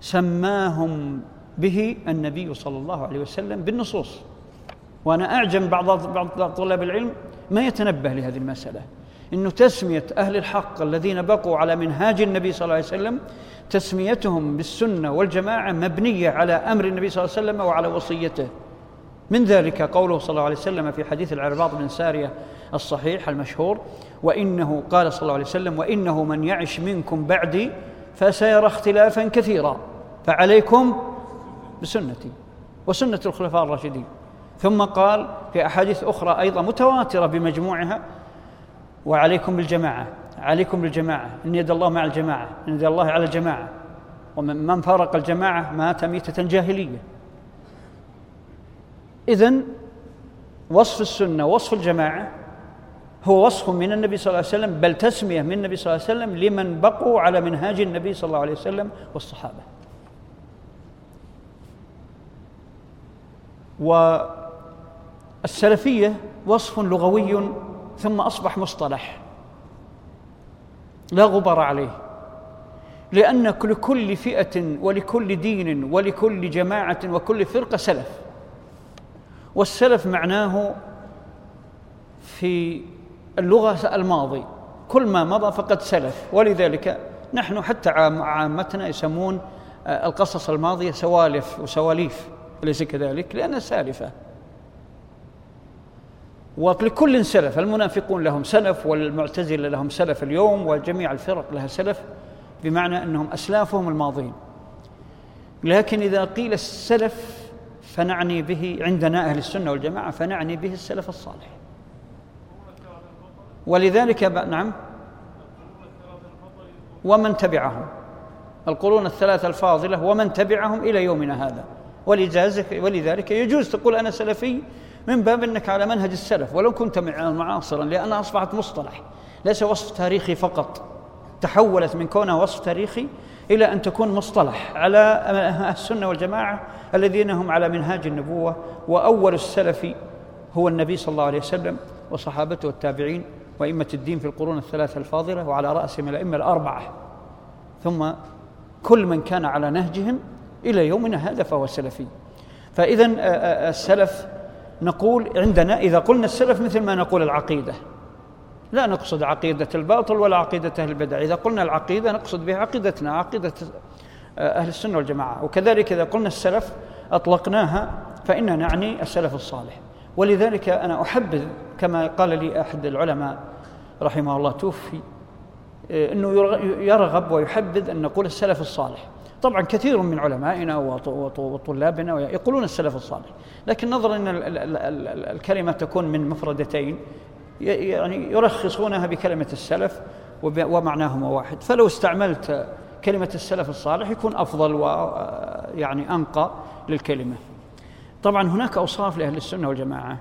سماهم به النبي صلى الله عليه وسلم بالنصوص. وأنا أعجم بعض بعض طلاب العلم ما يتنبه لهذه المسألة. إنه تسمية أهل الحق الذين بقوا على منهاج النبي صلى الله عليه وسلم تسميتهم بالسنة والجماعة مبنية على أمر النبي صلى الله عليه وسلم وعلى وصيته. من ذلك قوله صلى الله عليه وسلم في حديث العرباض بن سارية الصحيح المشهور وإنه قال صلى الله عليه وسلم وإنه من يعش منكم بعدي فسيرى اختلافا كثيرا فعليكم بسنتي وسنة الخلفاء الراشدين. ثم قال في أحاديث أخرى أيضا متواترة بمجموعها وعليكم بالجماعة عليكم بالجماعة إن يد الله مع الجماعة إن يد الله على الجماعة ومن من فارق الجماعة مات ميتة جاهلية. إذن وصف السنة وصف الجماعة هو وصف من النبي صلى الله عليه وسلم بل تسمية من النبي صلى الله عليه وسلم لمن بقوا على منهاج النبي صلى الله عليه وسلم والصحابة. و السلفية وصف لغوي ثم أصبح مصطلح لا غبار عليه لأن لكل فئة ولكل دين ولكل جماعة وكل فرقة سلف. والسلف معناه في اللغة الماضي. كل ما مضى فقد سلف. ولذلك نحن حتى عامتنا يسمون القصص الماضية سوالف وسواليف أليس كذلك؟ لأنها سالفة. ولكل سلف المنافقون لهم سلف والمعتزلة لهم سلف اليوم وجميع الفرق لها سلف بمعنى أنهم أسلافهم الماضين لكن إذا قيل السلف فنعني به عندنا أهل السنة والجماعة فنعني به السلف الصالح. ولذلك نعم. ومن تبعهم. القرون الثلاثة الفاضلة ومن تبعهم إلى يومنا هذا. ولذلك يجوز تقول أنا سلفي من باب أنك على منهج السلف. ولو كنت معاصرا لأنها أصبحت مصطلح. ليس وصف تاريخي فقط. تحولت من كونها وصف تاريخي إلى أن تكون مصطلح على السنة والجماعة الذين هم على منهاج النبوة وأول السلف هو النبي صلى الله عليه وسلم وصحابته والتابعين وأئمة الدين في القرون الثلاثة الفاضلة وعلى رأسهم الأئمة الأربعة. ثم كل من كان على نهجهم إلى يومنا هذا فهو سلفي. فإذا السلف نقول عندنا إذا قلنا السلف مثل ما نقول العقيدة. لا نقصد عقيدة الباطل ولا عقيدة أهل البدع. إذا قلنا العقيدة نقصد بها عقيدتنا عقيدة أهل السنة والجماعة. وكذلك إذا قلنا السلف أطلقناها فإننا نعني السلف الصالح. ولذلك أنا أحبذ كما قال لي أحد العلماء رحمه الله توفي أنه يرغب ويحبذ أن نقول السلف الصالح. طبعا كثير من علمائنا وطلابنا يقولون السلف الصالح. لكن نظرا أن الكلمة تكون من مفردتين. يعني يرخصونها بكلمة السلف ومعناهما واحد فلو استعملت كلمة السلف الصالح يكون أفضل ويعني أنقى للكلمة. طبعا هناك أوصاف لأهل السنة والجماعة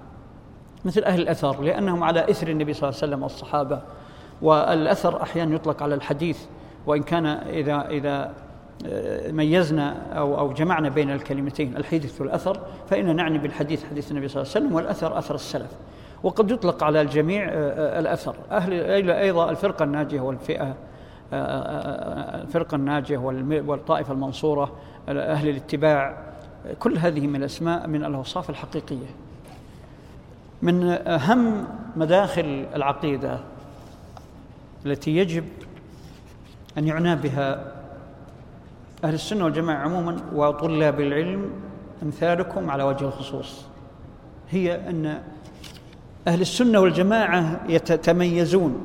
مثل أهل الأثر لأنهم على إثر النبي صلى الله عليه وسلم والصحابة. والأثر أحيانا يطلق على الحديث وإن كان إذا إذا آه، ميزنا أو أو جمعنا بين الكلمتين الحديث والأثر فإن نعني بالحديث حديث النبي صلى الله عليه وسلم والأثر أثر السلف. وقد يطلق على الجميع آه، آه، الأثر. أهل أيضا الفرقة الناجية والفئة الفرقة الناجية والطائفة المنصورة أهل الاتباع كل هذه من الأسماء من الأوصاف الحقيقية. من أهم مداخل العقيدة التي يجب أن يعنى بها أهل السنة والجماعة عموما وطلاب العلم أمثالكم على وجه الخصوص هي أن أهل السنة والجماعة يتميزون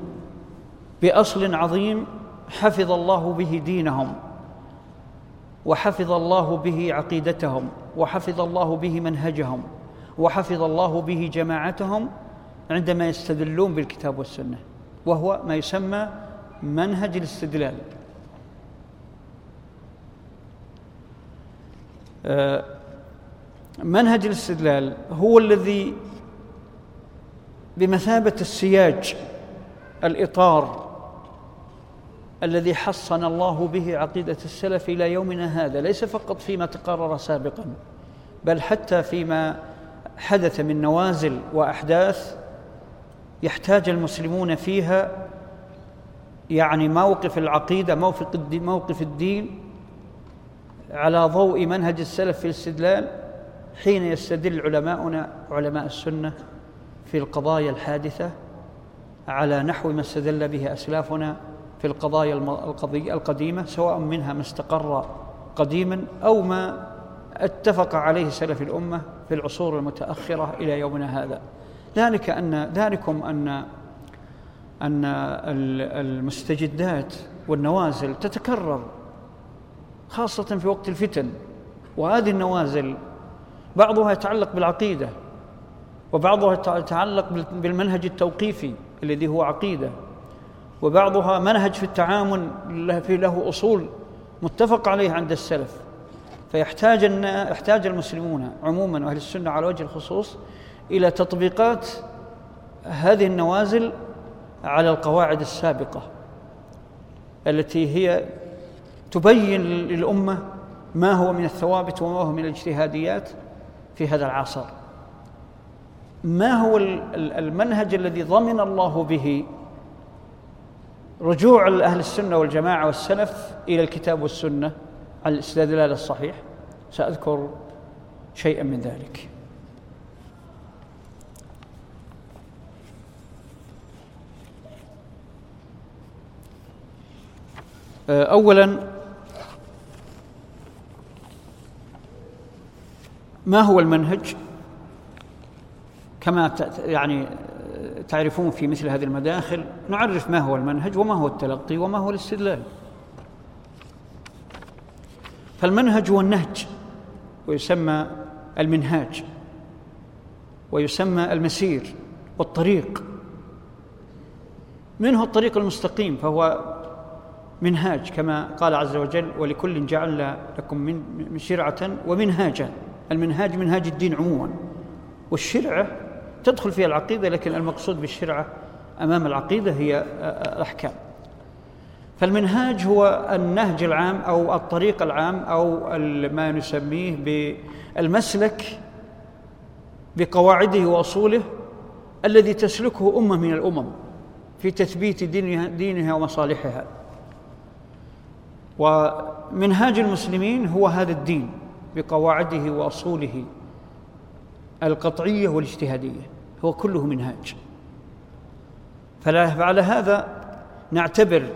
بأصل عظيم حفظ الله به دينهم وحفظ الله به عقيدتهم وحفظ الله به منهجهم وحفظ الله به جماعتهم عندما يستدلون بالكتاب والسنة وهو ما يسمى منهج الاستدلال. آه، منهج الاستدلال هو الذي بمثابة السياج الإطار الذي حصن الله به عقيدة السلف إلى يومنا هذا ليس فقط فيما تقرر سابقا بل حتى فيما حدث من نوازل وأحداث يحتاج المسلمون فيها يعني موقف العقيدة موقف الدين, على ضوء منهج السلف في الاستدلال حين يستدل علماؤنا علماء السنة في القضايا الحادثة على نحو ما استدل به أسلافنا في القضايا القديمة سواء منها ما استقر قديما أو ما اتفق عليه سلف الأمة في العصور المتأخرة إلى يومنا هذا. ذلك أن ذلكم أن أن المستجدات والنوازل تتكرر خاصة في وقت الفتن. وهذه النوازل بعضها يتعلق بالعقيدة. وبعضها يتعلق بالمنهج التوقيفي الذي هو عقيدة. وبعضها منهج في التعامل في له أصول متفق عليه عند السلف. فيحتاج يحتاج المسلمون عموما وأهل السنة على وجه الخصوص إلى تطبيقات هذه النوازل على القواعد السابقة التي هي تبين للأمة ما هو من الثوابت وما هو من الاجتهاديات في هذا العصر. ما هو المنهج الذي ضمن الله به رجوع أهل السنة والجماعة والسلف إلى الكتاب والسنة؟ على الاستدلال الصحيح. سأذكر شيئا من ذلك. أولا ما هو المنهج؟ كما يعني تعرفون في مثل هذه المداخل نعرف ما هو المنهج وما هو التلقي وما هو الاستدلال. فالمنهج هو النهج ويسمى المنهاج ويسمى المسير والطريق. منه الطريق المستقيم فهو منهاج كما قال عز وجل ولكل جعلنا لكم من شرعة ومنهاجا. المنهاج منهاج الدين عموما والشرعة تدخل فيها العقيدة لكن المقصود بالشرعة أمام العقيدة هي الأحكام. فالمنهاج هو النهج العام أو الطريق العام أو ما نسميه بالمسلك بقواعده وأصوله الذي تسلكه أمة من الأمم في تثبيت دينها, دينها ومصالحها. ومنهاج المسلمين هو هذا الدين بقواعده وأصوله القطعية والاجتهادية. هو كله منهاج. فعلى هذا نعتبر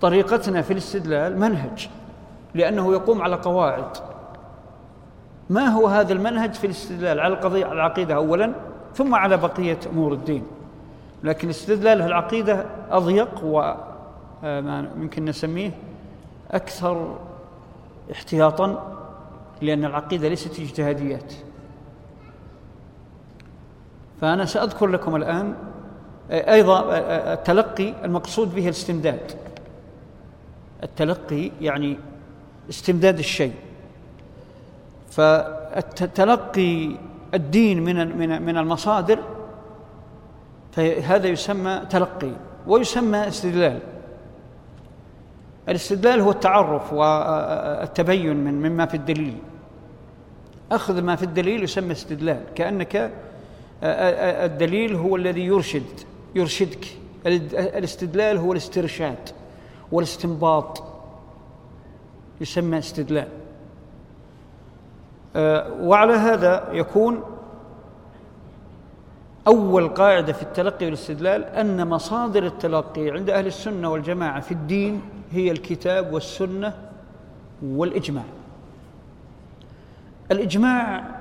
طريقتنا في الاستدلال منهج لأنه يقوم على قواعد. ما هو هذا المنهج في الاستدلال؟ على القضية على العقيدة أولا ثم على بقية أمور الدين. لكن الاستدلال في العقيدة أضيق وما يمكن نسميه أكثر احتياطا لأن العقيدة ليست اجتهاديات. فأنا سأذكر لكم الآن أيضا التلقي المقصود به الاستمداد. التلقي يعني استمداد الشيء. فتلقي الدين من من من المصادر فهذا يسمى تلقي ويسمى استدلال. الاستدلال هو التعرف والتبين من مما في الدليل. أخذ ما في الدليل يسمى استدلال كأنك الدليل هو الذي يرشد يرشدك. الاستدلال هو الاسترشاد والاستنباط. يسمى استدلال. آه، وعلى هذا يكون أول قاعدة في التلقي والاستدلال أن مصادر التلقي عند أهل السنة والجماعة في الدين هي الكتاب والسنة والإجماع. الإجماع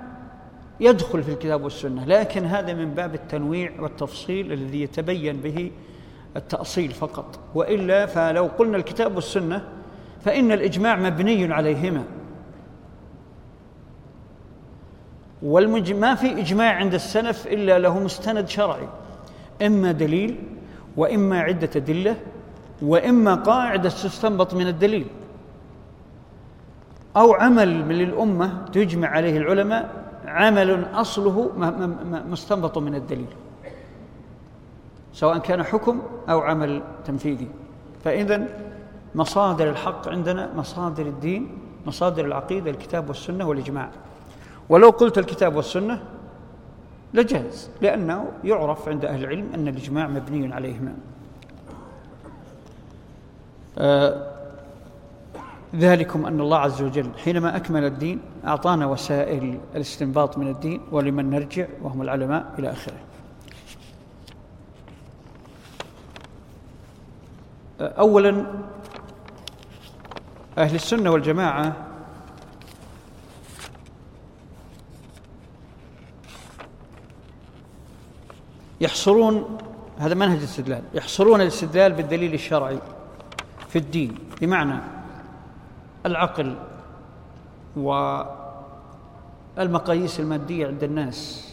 يدخل في الكتاب والسنة لكن هذا من باب التنويع والتفصيل الذي يتبين به التأصيل فقط. وإلا فلو قلنا الكتاب والسنة فإن الإجماع مبني عليهما. والمج... ما في إجماع عند السلف إلا له مستند شرعي. إما دليل وإما عدة أدلة وإما قاعدة تستنبط من الدليل. أو عمل الأمة تجمع عليه العلماء عمل أصله مستنبط من الدليل سواء كان حكم أو عمل تنفيذي. فإذا مصادر الحق عندنا مصادر الدين مصادر العقيدة الكتاب والسنة والإجماع. ولو قلت الكتاب والسنة لجاز لأنه يعرف عند أهل العلم أن الإجماع مبني عليهما. آه ذلكم أن الله عز وجل حينما أكمل الدين أعطانا وسائل الاستنباط من الدين ولمن نرجع وهم العلماء إلى آخره. أولا أهل السنة والجماعة يحصرون هذا منهج الاستدلال يحصرون الاستدلال بالدليل الشرعي في الدين. بمعنى العقل والمقاييس المادية عند الناس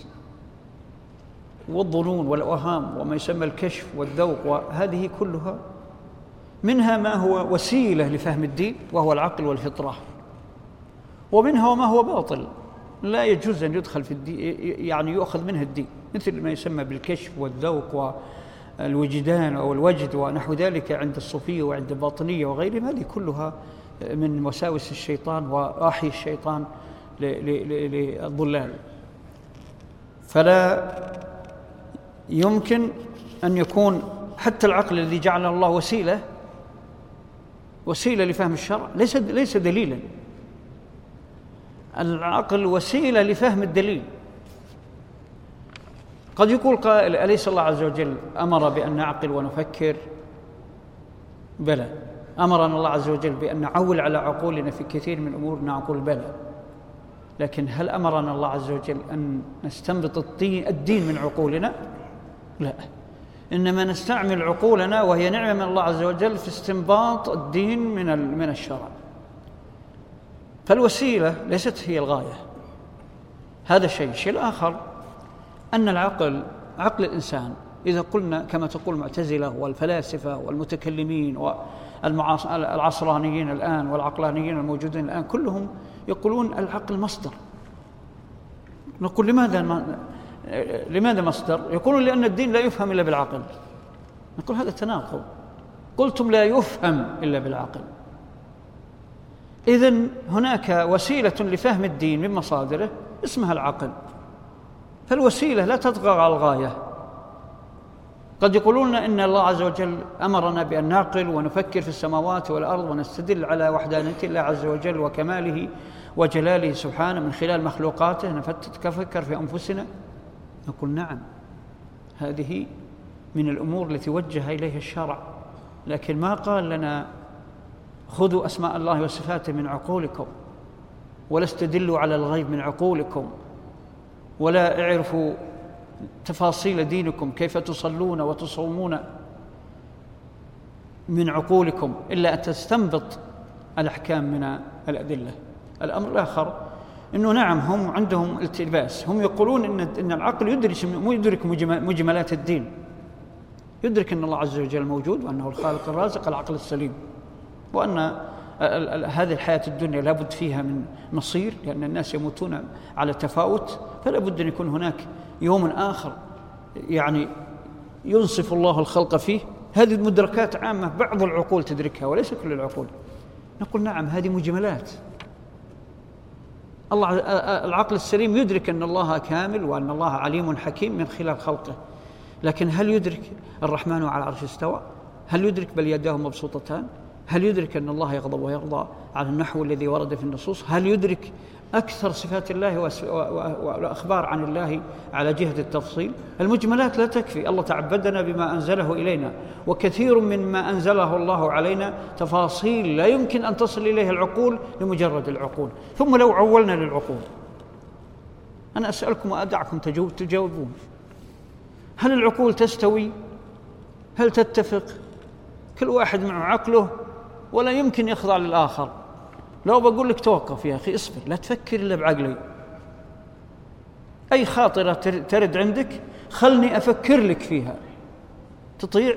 والظنون والأوهام وما يسمى الكشف والذوق وهذه كلها منها ما هو وسيلة لفهم الدين وهو العقل والفطرة. ومنها وما هو باطل. لا يجوز أن يدخل في الدين يعني يؤخذ منه الدين مثل ما يسمى بالكشف والذوق والوجدان أو الوجد ونحو ذلك عند الصوفية وعند الباطنية وغيرهم هذه كلها من وساوس الشيطان وآحي الشيطان للضلال. فلا يمكن أن يكون حتى العقل الذي جعله الله وسيلة وسيلة لفهم الشرع ليس ليس دليلا. العقل وسيلة لفهم الدليل. قد يقول قائل أليس الله عز وجل أمر بأن نعقل ونفكر؟ بلى. أمرنا الله عز وجل بأن نعول على عقولنا في كثير من الأمور نقول بلى. لكن هل أمرنا الله عز وجل أن نستنبط الدين, من عقولنا؟ لا. إنما نستعمل عقولنا وهي نعمة من الله عز وجل في استنباط الدين من من الشرع. فالوسيلة ليست هي الغاية. هذا شيء الشيء الآخر أن العقل عقل الإنسان إذا قلنا كما تقول المعتزلة والفلاسفة والمتكلمين والعصرانيين الآن والعقلانيين الموجودين الآن كلهم يقولون العقل مصدر. نقول لماذا ما لماذا مصدر؟ يقولون لأن الدين لا يفهم إلا بالعقل. نقول هذا تناقض. قلتم لا يفهم إلا بالعقل. إذن هناك وسيلة لفهم الدين من مصادره اسمها العقل. فالوسيلة لا تطغى على الغاية. قد يقولون إن الله عز وجل أمرنا بأن نعقل ونفكر في السماوات والأرض ونستدل على وحدانية الله عز وجل وكماله وجلاله سبحانه من خلال مخلوقاته. نفكر في أنفسنا. نقول نعم هذه من الأمور التي وجه إليها الشرع. لكن ما قال لنا خذوا أسماء الله وصفاته من عقولكم ولا استدلوا على الغيب من عقولكم ولا اعرفوا تفاصيل دينكم كيف تصلون وتصومون من عقولكم إلا أن تستنبط الأحكام من الأدلة. الأمر الآخر إنه نعم هم عندهم التباس هم يقولون إن إن العقل يدرك يدرك مجملات الدين. يدرك إن الله عز وجل موجود وأنه الخالق الرازق العقل السليم. وأن هذه الحياة الدنيا لابد فيها من مصير لأن الناس يموتون على تفاوت فلا بد أن يكون هناك يوم آخر يعني ينصف الله الخلق فيه. هذه المدركات عامة بعض العقول تدركها وليس كل العقول. نقول نعم هذه مجملات. الله العقل السليم يدرك أن الله كامل وأن الله عليم حكيم من خلال خلقه. لكن هل يدرك الرحمن على عرش استوى؟ هل يدرك بل يداه مبسوطتان؟ هل يدرك أن الله يغضب ويرضى على النحو الذي ورد في النصوص؟ هل يدرك أكثر صفات الله والأخبار عن الله على جهة التفصيل. المجملات لا تكفي. الله تعبدنا بما أنزله إلينا وكثير مما أنزله الله علينا تفاصيل لا يمكن أن تصل إليها العقول لمجرد العقول. ثم لو عولنا للعقول. أنا أسألكم وأدعكم تجاوبون. هل العقول تستوي؟ هل تتفق؟ كل واحد مع عقله ولا يمكن يخضع للآخر. لو بقول لك توقف يا أخي اصبر لا تفكر إلا بعقلي. أي خاطرة ترد عندك؟ خلني أفكر لك فيها. تطيع؟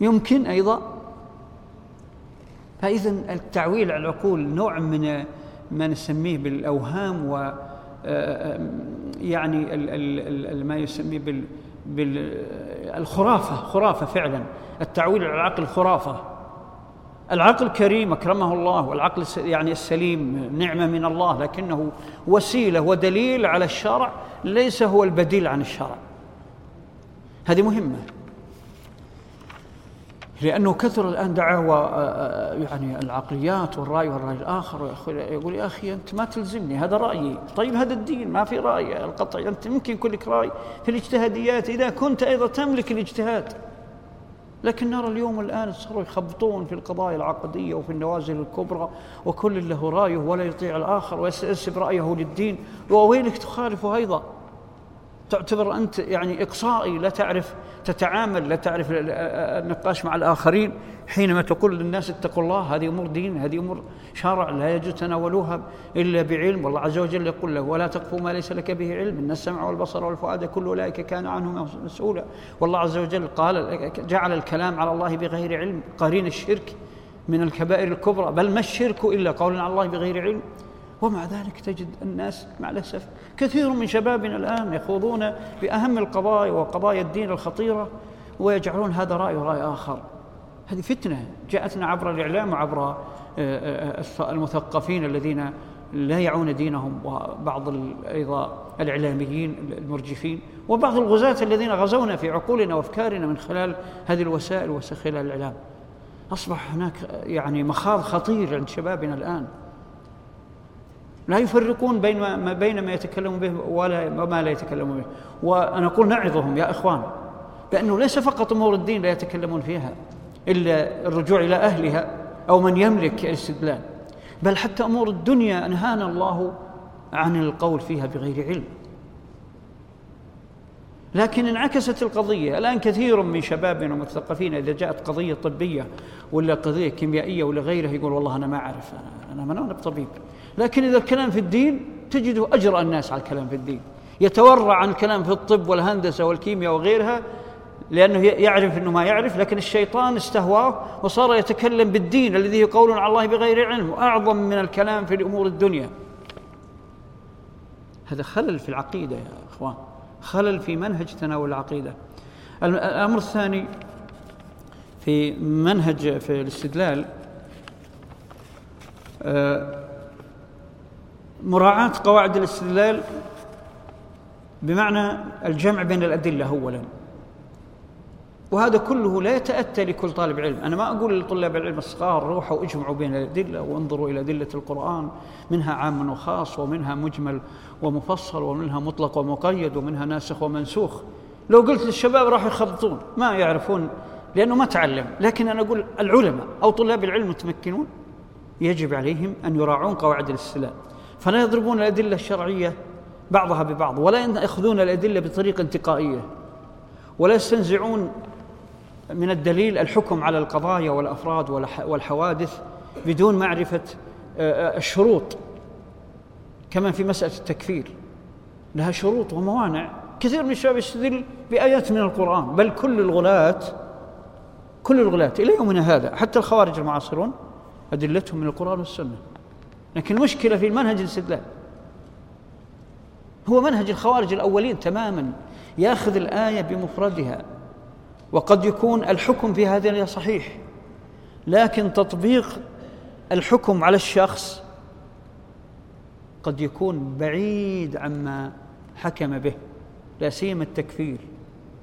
يمكن أيضا. فإذا التعويل على العقول نوع من ما نسميه بالأوهام و يعني ما يسميه بال بالخرافة خرافة فعلا. التعويل على العقل خرافة. العقل كريم أكرمه الله والعقل يعني السليم نعمة من الله لكنه وسيلة ودليل على الشرع ليس هو البديل عن الشرع. هذه مهمة. لأنه كثر الآن دعاوى آه، آه، يعني العقليات والرأي والرأي الآخر يقول يا أخي أنت ما تلزمني هذا رأيي. طيب هذا الدين ما في رأي القطعي أنت ممكن يكون لك رأي في الاجتهاديات إذا كنت أيضا تملك الاجتهاد. لكن نرى اليوم الآن صاروا يخبطون في القضايا العقدية وفي النوازل الكبرى وكل له رأيه ولا يطيع الآخر ويسب رأيه للدين. وويلك تخالفه أيضا؟ تعتبر أنت يعني إقصائي لا تعرف تتعامل لا تعرف النقاش مع الآخرين. حينما تقول للناس اتقوا الله هذه أمور دين هذه أمور شرع لا يجوز تناولوها إلا بعلم. والله عز وجل يقول له ولا تقفوا ما ليس لك به علم إن السمع والبصر والفؤاد كل أولئك كان عنه مسؤولا. والله عز وجل قال جعل الكلام على الله بغير علم. قرين الشرك من الكبائر الكبرى. بل ما الشرك إلا قول على الله بغير علم؟ ومع ذلك تجد الناس مع الأسف كثير من شبابنا الآن يخوضون بأهم القضايا وقضايا الدين الخطيرة ويجعلون هذا رأي ورأي آخر. هذه فتنة جاءتنا عبر الإعلام وعبر آه، آه، المثقفين الذين لا يعون دينهم وبعض أيضا الإعلاميين المرجفين وبعض الغزاة الذين غزونا في عقولنا وأفكارنا من خلال هذه الوسائل وخلال الإعلام. أصبح هناك يعني مخاض خطير عند شبابنا الآن. لا يفرقون بين ما بين ما يتكلمون به ولا وما لا يتكلمون به. وأنا أقول نعظهم يا إخوان بانه ليس فقط أمور الدين لا يتكلمون فيها إلا الرجوع إلى أهلها أو من يملك الاستدلال. بل حتى أمور الدنيا أنهانا الله عن القول فيها بغير علم. لكن انعكست القضية. الآن كثير من شبابنا المثقفين إذا جاءت قضية طبية ولا قضية كيميائية ولا غيرها يقول والله أنا ما أعرف أنا أنا ما بطبيب؟ لكن إذا الكلام في الدين تجده أجرأ الناس على الكلام في الدين. يتورع عن الكلام في الطب والهندسة والكيمياء وغيرها لأنه يعرف أنه ما يعرف لكن الشيطان استهواه وصار يتكلم بالدين الذي يقولون على الله بغير علم وأعظم من الكلام في الأمور الدنيا. هذا خلل في العقيدة يا أخوان. خلل في منهج تناول العقيدة. الأمر الثاني في منهج في الاستدلال آه، مراعاة قواعد الاستدلال بمعنى الجمع بين الأدلة أولا. وهذا كله لا يتأتى لكل طالب علم. أنا ما أقول لطلاب العلم الصغار روحوا اجمعوا بين الأدلة وانظروا إلى أدلة القرآن منها عام وخاص ومنها مجمل ومفصل ومنها مطلق ومقيد ومنها ناسخ ومنسوخ. لو قلت للشباب راح يخبطون ما يعرفون لأنه ما تعلم. لكن أنا أقول العلماء أو طلاب العلم المتمكنون يجب عليهم أن يراعون قواعد الاستدلال. فلا يضربون الأدلة الشرعية بعضها ببعض ولا يأخذون الأدلة بطريقة انتقائية ولا يستنزعون من الدليل الحكم على القضايا والأفراد والحوادث بدون آه، الشروط كما في مسألة التكفير. لها شروط وموانع. كثير من الشباب يستدل بآيات من القرآن بل كل الغلاة كل الغلاة إلى يومنا هذا حتى الخوارج المعاصرون أدلتهم من القرآن والسنة. لكن المشكلة في المنهج الاستدلال. هو منهج الخوارج الأولين تماما يأخذ الآية بمفردها وقد يكون الحكم في هذه صحيح لكن تطبيق الحكم على الشخص قد يكون بعيد عما حكم به لا سيما التكفير.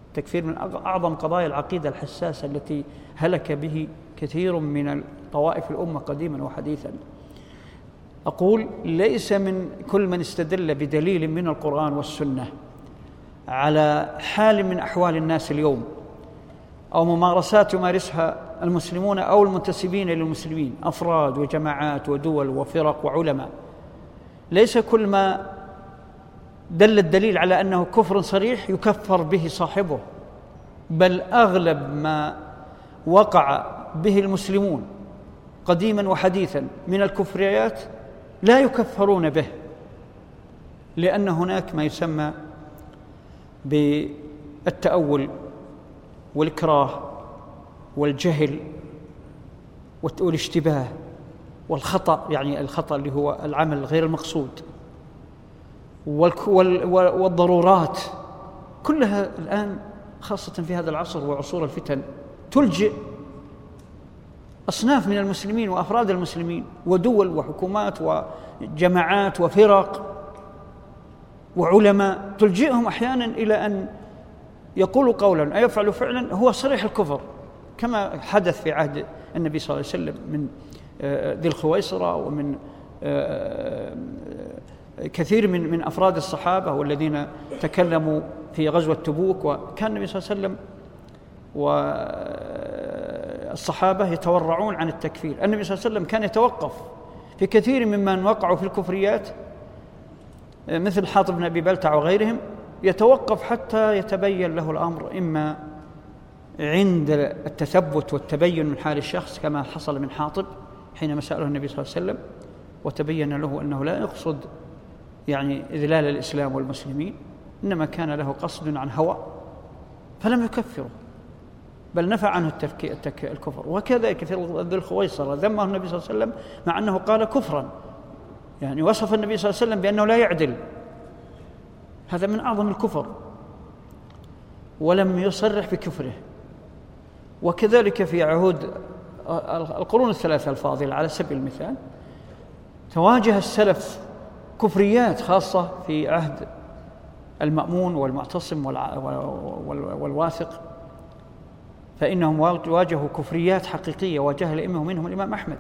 التكفير من أعظم قضايا العقيدة الحساسة التي هلك به كثير من طوائف الأمة قديما وحديثا. أقول ليس من كل من استدل بدليل من القرآن والسنة على حال من أحوال الناس اليوم أو ممارسات يمارسها المسلمون أو المنتسبين للمسلمين أفراد وجماعات ودول وفرق وعلماء. ليس كل ما دل الدليل على أنه كفر صريح يكفر به صاحبه بل أغلب ما وقع به المسلمون قديما وحديثا من الكفريات لا يكفرون به لأن هناك ما يسمى بالتأول والإكراه والجهل والاشتباه والخطأ يعني الخطأ اللي هو العمل غير المقصود والضرورات. كلها الآن خاصة في هذا العصر وعصور الفتن تلجئ أصناف من المسلمين وأفراد المسلمين ودول وحكومات وجماعات وفرق وعلماء تلجئهم أحيانا إلى أن يقول قولا أيفعل فعلا هو صريح الكفر كما حدث في عهد النبي صلى الله عليه وسلم من آه، ذي الخويصرة ومن آه، آه، كثير من من أفراد الصحابة والذين تكلموا في غزوة تبوك وكان النبي صلى الله عليه وسلم والصحابه يتورعون عن التكفير، النبي صلى الله عليه وسلم كان يتوقف في كثير ممن وقعوا في الكفريات مثل حاطب بن أبي بلتع وغيرهم يتوقف حتى يتبين له الأمر إما عند التثبت والتبين من حال الشخص كما حصل من حاطب حينما سأله النبي صلى الله عليه وسلم وتبين له أنه لا يقصد يعني إذلال الإسلام والمسلمين إنما كان له قصد عن هوى فلم يكفره. بل نفى عنه التفك... الكفر. وكذلك في ذي الخويصرة ذمه النبي صلى الله عليه وسلم مع أنه قال كفرا. يعني وصف النبي صلى الله عليه وسلم بأنه لا يعدل. هذا من أعظم الكفر. ولم يصرح بكفره. وكذلك في عهود القرون الثلاثة الفاضلة على سبيل المثال تواجه السلف كفريات خاصة في عهد المأمون والمعتصم والواثق. فإنهم واجهوا كفريات حقيقية واجه الأئمة منهم الإمام أحمد.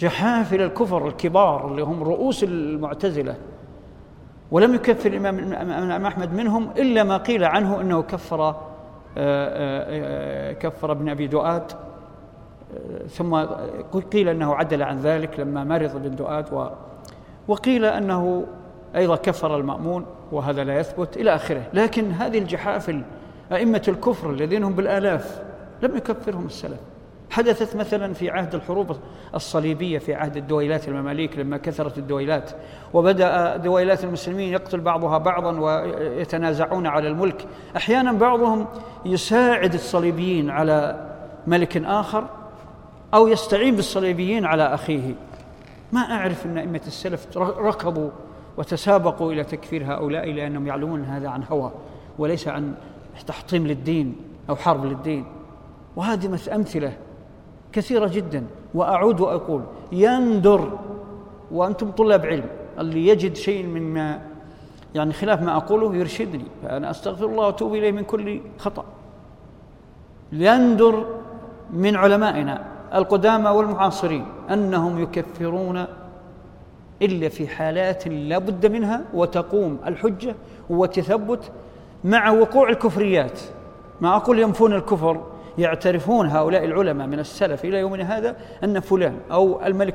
جحافل الكفر الكبار اللي هم رؤوس المعتزلة. ولم يكفر الإمام أحمد منهم إلا ما قيل عنه أنه كفر آه، آه، كفر ابن أبي دؤاد. ثم قيل أنه عدل عن ذلك لما مرض ابن دؤاد وقيل أنه أيضا كفر المأمون وهذا لا يثبت إلى آخره. لكن هذه الجحافل أئمة الكفر الذين هم بالآلاف لم يكفرهم السلف. حدثت مثلا في عهد الحروب الصليبية في عهد الدويلات المماليك لما كثرت الدويلات وبدأ دويلات المسلمين يقتل بعضها بعضا ويتنازعون على الملك. أحيانا بعضهم يساعد الصليبيين على ملك آخر أو يستعين بالصليبيين على أخيه. ما أعرف أن أئمة السلف ركضوا وتسابقوا إلى تكفير هؤلاء لأنهم يعلمون هذا عن هوى وليس عن تحطيم للدين أو حرب للدين. وهذه أمثلة كثيرة جدا. وأعود وأقول يندر وأنتم طلاب علم اللي يجد شيء مما يعني خلاف ما أقوله يرشدني. فأنا أستغفر الله وأتوب إليه من كل خطأ. يندر من علمائنا القدامى والمعاصرين أنهم يكفرون إلا في حالات لا بد منها وتقوم الحجة وتثبت مع وقوع الكفريات. ما أقول ينفون الكفر يعترفون هؤلاء العلماء من السلف إلى يومنا هذا أن فلان أو الملك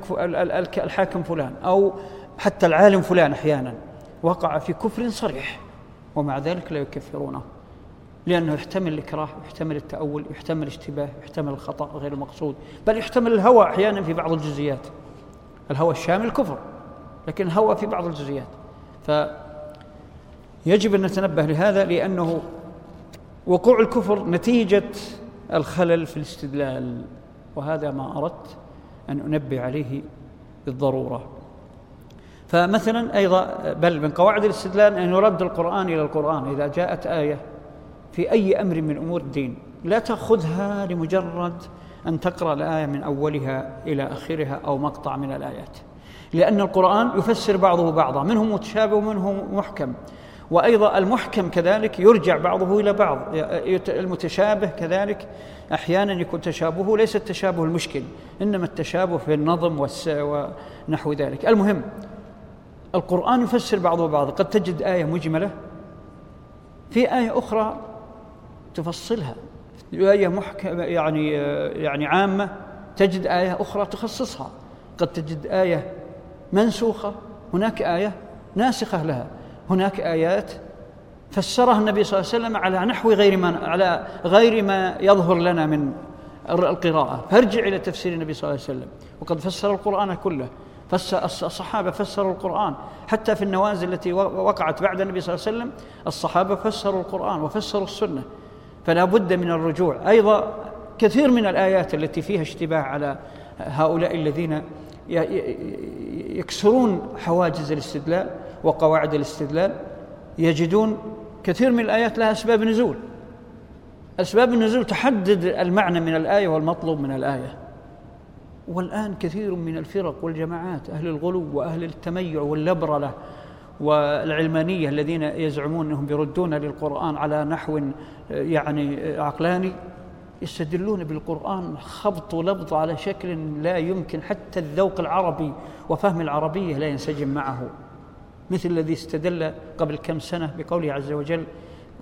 الحاكم فلان أو حتى العالم فلان أحيانا وقع في كفر صريح ومع ذلك لا يكفرونه. لأنه يحتمل الإكراه يحتمل التأول يحتمل الاشتباه يحتمل الخطأ غير المقصود بل يحتمل الهوى أحيانا في بعض الجزئيات. الهوى الشامل كفر لكن الهوى في بعض الجزئيات. فيجب أن نتنبه لهذا لأنه وقوع الكفر نتيجة الخلل في الاستدلال. وهذا ما أردت أن أنبه عليه بالضرورة. فمثلا أيضا بل من قواعد الاستدلال أن يرد القرآن إلى القرآن إذا جاءت آية في أي أمر من أمور الدين. لا تأخذها لمجرد أن تقرأ الآية من أولها إلى آخرها أو مقطع من الآيات. لأن القرآن يفسر بعضه بعضا منه متشابه ومنه محكم. وأيضا المحكم كذلك يرجع بعضه إلى بعض المتشابه كذلك أحيانا يكون تشابهه ليس التشابه المشكل إنما التشابه في النظم ونحو ذلك. المهم القرآن يفسر بعضه بعضا قد تجد آية مجملة في آية أخرى تفصلها آية محكمة يعني يعني عامة تجد آية أخرى تخصصها قد تجد آية منسوخة هناك آية ناسخة لها. هناك آيات فسرها النبي صلى الله عليه وسلم على نحو غير ما على غير ما يظهر لنا من القراءة. فارجع إلى تفسير النبي صلى الله عليه وسلم. وقد فسر القرآن كله. الصحابة فسروا القرآن. حتى في النوازل التي وقعت بعد النبي صلى الله عليه وسلم الصحابة فسروا القرآن وفسروا السنة. فلا بد من الرجوع. أيضا كثير من الآيات التي فيها اشتباه على هؤلاء الذين يكسرون حواجز الاستدلال. وقواعد الاستدلال يجدون كثير من الآيات لها أسباب نزول. أسباب النزول تحدد المعنى من الآية والمطلوب من الآية. والآن كثير من الفرق والجماعات أهل الغلو وأهل التميع واللبرلة والعلمانية الذين يزعمون أنهم يردون للقرآن على نحو يعني عقلاني يستدلون بالقرآن خبط ولبط على شكل لا يمكن حتى الذوق العربي وفهم العربية لا ينسجم معه. مثل الذي استدل قبل كم سنة بقوله عز وجل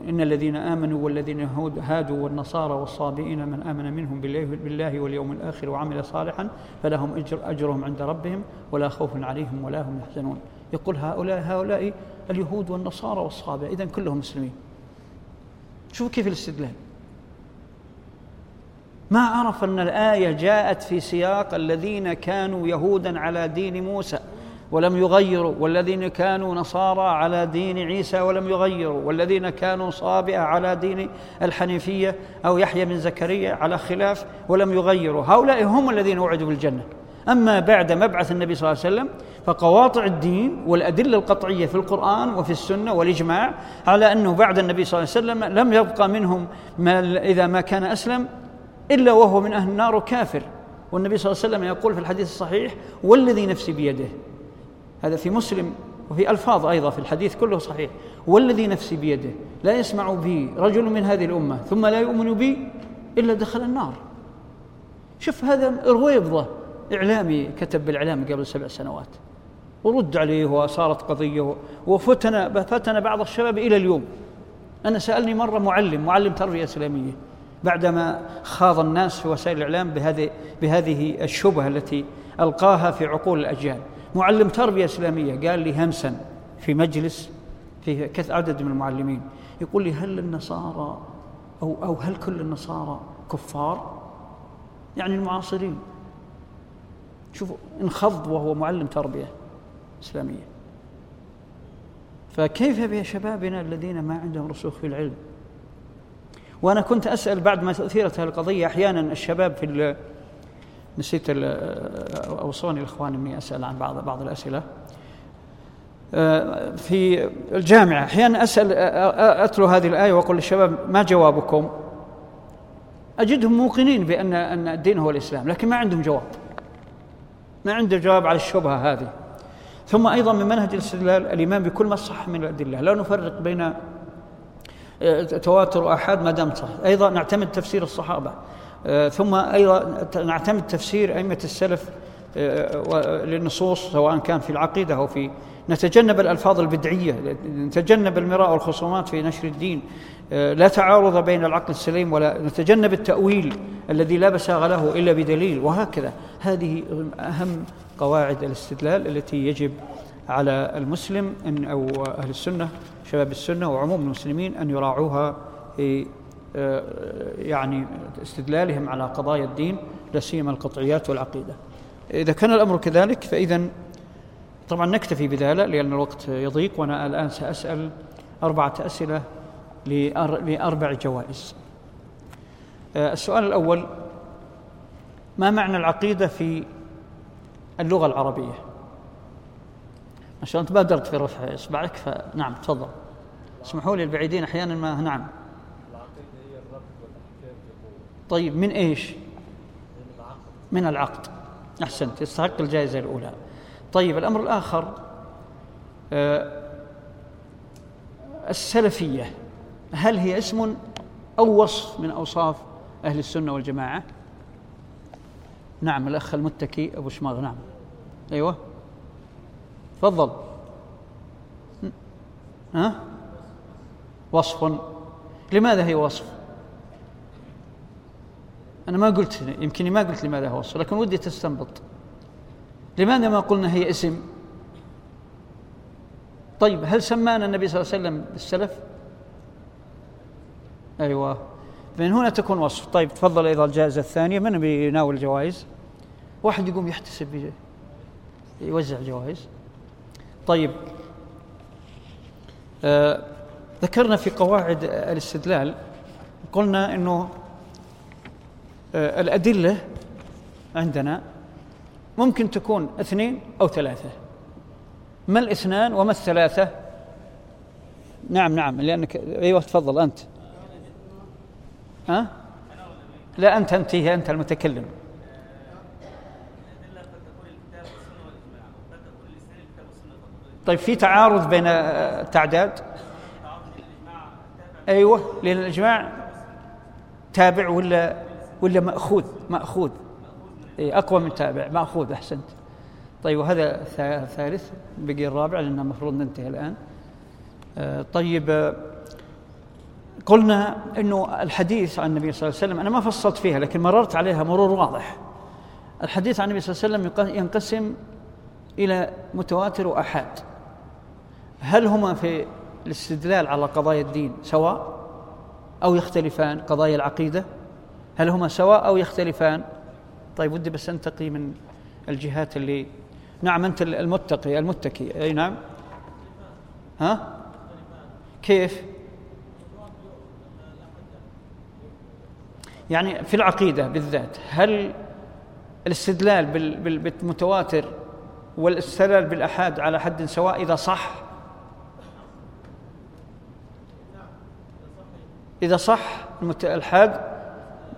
إن الذين آمنوا والذين هادوا والنصارى والصابئين من آمن منهم بالله, واليوم الآخر وعمل صالحا فلهم أجر أجرهم عند ربهم ولا خوف عليهم ولا هم يحزنون. يقول هؤلاء هؤلاء اليهود والنصارى والصابئة. إذن كلهم مسلمين. شوفوا كيف الاستدلال. ما عرف أن الآية جاءت في سياق الذين كانوا يهودا على دين موسى. ولم يغيروا والذين كانوا نصارى على دين عيسى ولم يغيروا والذين كانوا صابئة على دين الحنيفية أو يحيى بن زكريا على خلاف ولم يغيروا. هؤلاء هم الذين وعدوا بالجنة. أما بعد مبعث النبي صلى الله عليه وسلم فقواطع الدين والأدلة القطعية في القرآن وفي السنة والإجماع على أنه بعد النبي صلى الله عليه وسلم لم يبقى منهم ما إذا ما كان أسلم إلا وهو من أهل النار كافر. والنبي صلى الله عليه وسلم يقول في الحديث الصحيح والذي نفسي بيده. هذا في مسلم وفي ألفاظ أيضا في الحديث كله صحيح. والذي نفسي بيده لا يسمع بي رجل من هذه الأمة ثم لا يؤمن بي إلا دخل النار. شوف هذا رويبضة إعلامي كتب بالإعلام قبل سبع سنوات ورد عليه وصارت قضية وفتن فتن بعض الشباب إلى اليوم. أنا سألني مرة معلم معلم تربية إسلامية بعدما خاض الناس في وسائل الإعلام بهذه بهذه الشبهة التي ألقاها في عقول الأجيال. معلم تربية إسلامية. قال لي همسا في مجلس في كث عدد من المعلمين. يقول لي هل النصارى أو, أو هل كل النصارى كفار؟ يعني المعاصرين. شوفوا انخض وهو معلم تربية إسلامية. فكيف بشبابنا الذين ما عندهم رسوخ في العلم؟ وأنا كنت أسأل بعد ما أثيرت هذه القضية أحيانا الشباب في نسيت أوصوني الإخوان أني أسأل عن بعض بعض الأسئلة. آه، في الجامعة أحيانا أسأل أتلو هذه الآية وأقول للشباب ما جوابكم؟ أجدهم موقنين بأن أن الدين هو الإسلام لكن ما عندهم جواب. ما عندهم جواب على الشبهة هذه. ثم أيضا من منهج الاستدلال الإيمان بكل ما صح من الأدلة. لا نفرق بين آه، تواتر وآحاد ما دام صح. أيضا نعتمد تفسير الصحابة. آه، ثم أيضا نعتمد تفسير أئمة السلف آه، للنصوص سواء كان في العقيدة أو في نتجنب الألفاظ البدعية نتجنب المراء والخصومات في نشر الدين لا تعارض بين العقل السليم ولا نتجنب التأويل الذي لا بساغ له إلا بدليل وهكذا. هذه أهم قواعد الاستدلال التي يجب على المسلم أن أو أهل السنة شباب السنة وعموم المسلمين أن يراعوها في آه، يعني استدلالهم على قضايا الدين لا سيما القطعيات والعقيدة. إذا كان الأمر كذلك فإذا طبعا نكتفي بذلك لأن الوقت يضيق وأنا الآن سأسأل أربعة أسئلة لأربع جوائز. آه، السؤال الأول ما معنى العقيدة في ما شاء الله أنت بادرت في رفع إصبعك فنعم تفضل. اسمحوا لي البعيدين أحيانا ما نعم. طيب من إيش؟ من العقد. أحسنت يستحق الجائزة الأولى. طيب الأمر الآخر آه السلفية. هل هي اسم أو وصف من أوصاف أهل السنة والجماعة؟ نعم الأخ المتكي أبو شماغ نعم. أيوة. تفضل. ها؟ وصف. لماذا هي وصف؟ أنا ما قلت يمكن ما قلت لماذا هو وصف لكن ودي تستنبط. لماذا ما قلنا هي اسم؟ طيب هل سمانا النبي صلى الله عليه وسلم بالسلف؟ أيوة. من هنا تكون وصف. طيب تفضل أيضا الجائزة الثانية. من بيناول الجوائز؟ واحد يقوم يحتسب يوزع جوائز. طيب. آه ذكرنا في قواعد الاستدلال قلنا إنه آه الأدلة عندنا ممكن تكون اثنين أو ثلاثة. ما الاثنان وما الثلاثة؟ نعم نعم لانك أيوه تفضل أنت. ها؟ لا أنت أنت أنت المتكلم. طيب في تعارض بين التعداد أيوه لأن الاجماع تابع ولا ولا مأخوذ؟ مأخوذ. إيه أقوى من تابع. مأخوذ أحسنت. طيب وهذا ثالث بقي الرابع لأن المفروض ننتهي الآن. آه، طيب قلنا إنه الحديث عن النبي صلى الله عليه وسلم أنا ما فصلت فيها لكن مررت عليها مرور واضح. الحديث عن النبي صلى الله عليه وسلم ينقسم إلى متواتر وأحاد. هل هما في الاستدلال على قضايا الدين سواء أو يختلفان قضايا العقيدة؟ هل هما سواء أو يختلفان؟ طيب ودي بس أنتقي من الجهات اللي نعم أنت المتقي المتكي. أي نعم. ها؟ كيف؟ يعني في العقيدة بالذات هل الاستدلال بالمتواتر والاستدلال بالأحاد على حد سواء إذا صح؟ إذا صح الحاد؟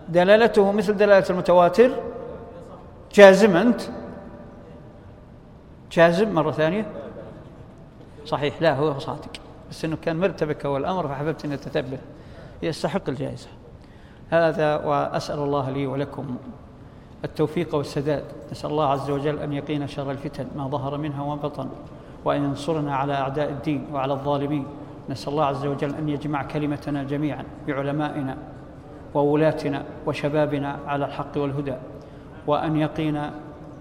دلالته مثل دلالة المتواتر؟ جازم أنت؟ جازم مرة ثانية. صحيح لا هو صادق. بس أنه كان مرتبك أول الأمر فحببت أن أتتبه يستحق الجائزة. هذا وأسأل الله لي ولكم التوفيق والسداد. نسأل الله عز وجل أن يقينا شر الفتن ما ظهر منها وما بطن وأن ينصرنا على أعداء الدين وعلى الظالمين. نسأل الله عز وجل أن يجمع كلمتنا جميعا بعلمائنا. وولاتنا وشبابنا على الحق والهدى وأن يقينا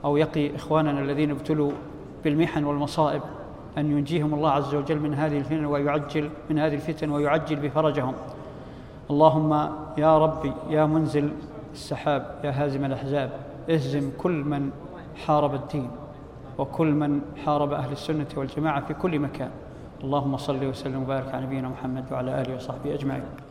أو يقي إخواننا الذين ابتلوا بالمحن والمصائب أن ينجيهم الله عز وجل من هذه الفتن ويعجل من هذه الفتن ويعجل بفرجهم. اللهم يا ربي يا منزل السحاب يا هازم الأحزاب اهزم كل من حارب الدين وكل من حارب أهل السنة والجماعة في كل مكان. اللهم صل وسلم وبارك على نبينا محمد وعلى آله وصحبه أجمعين.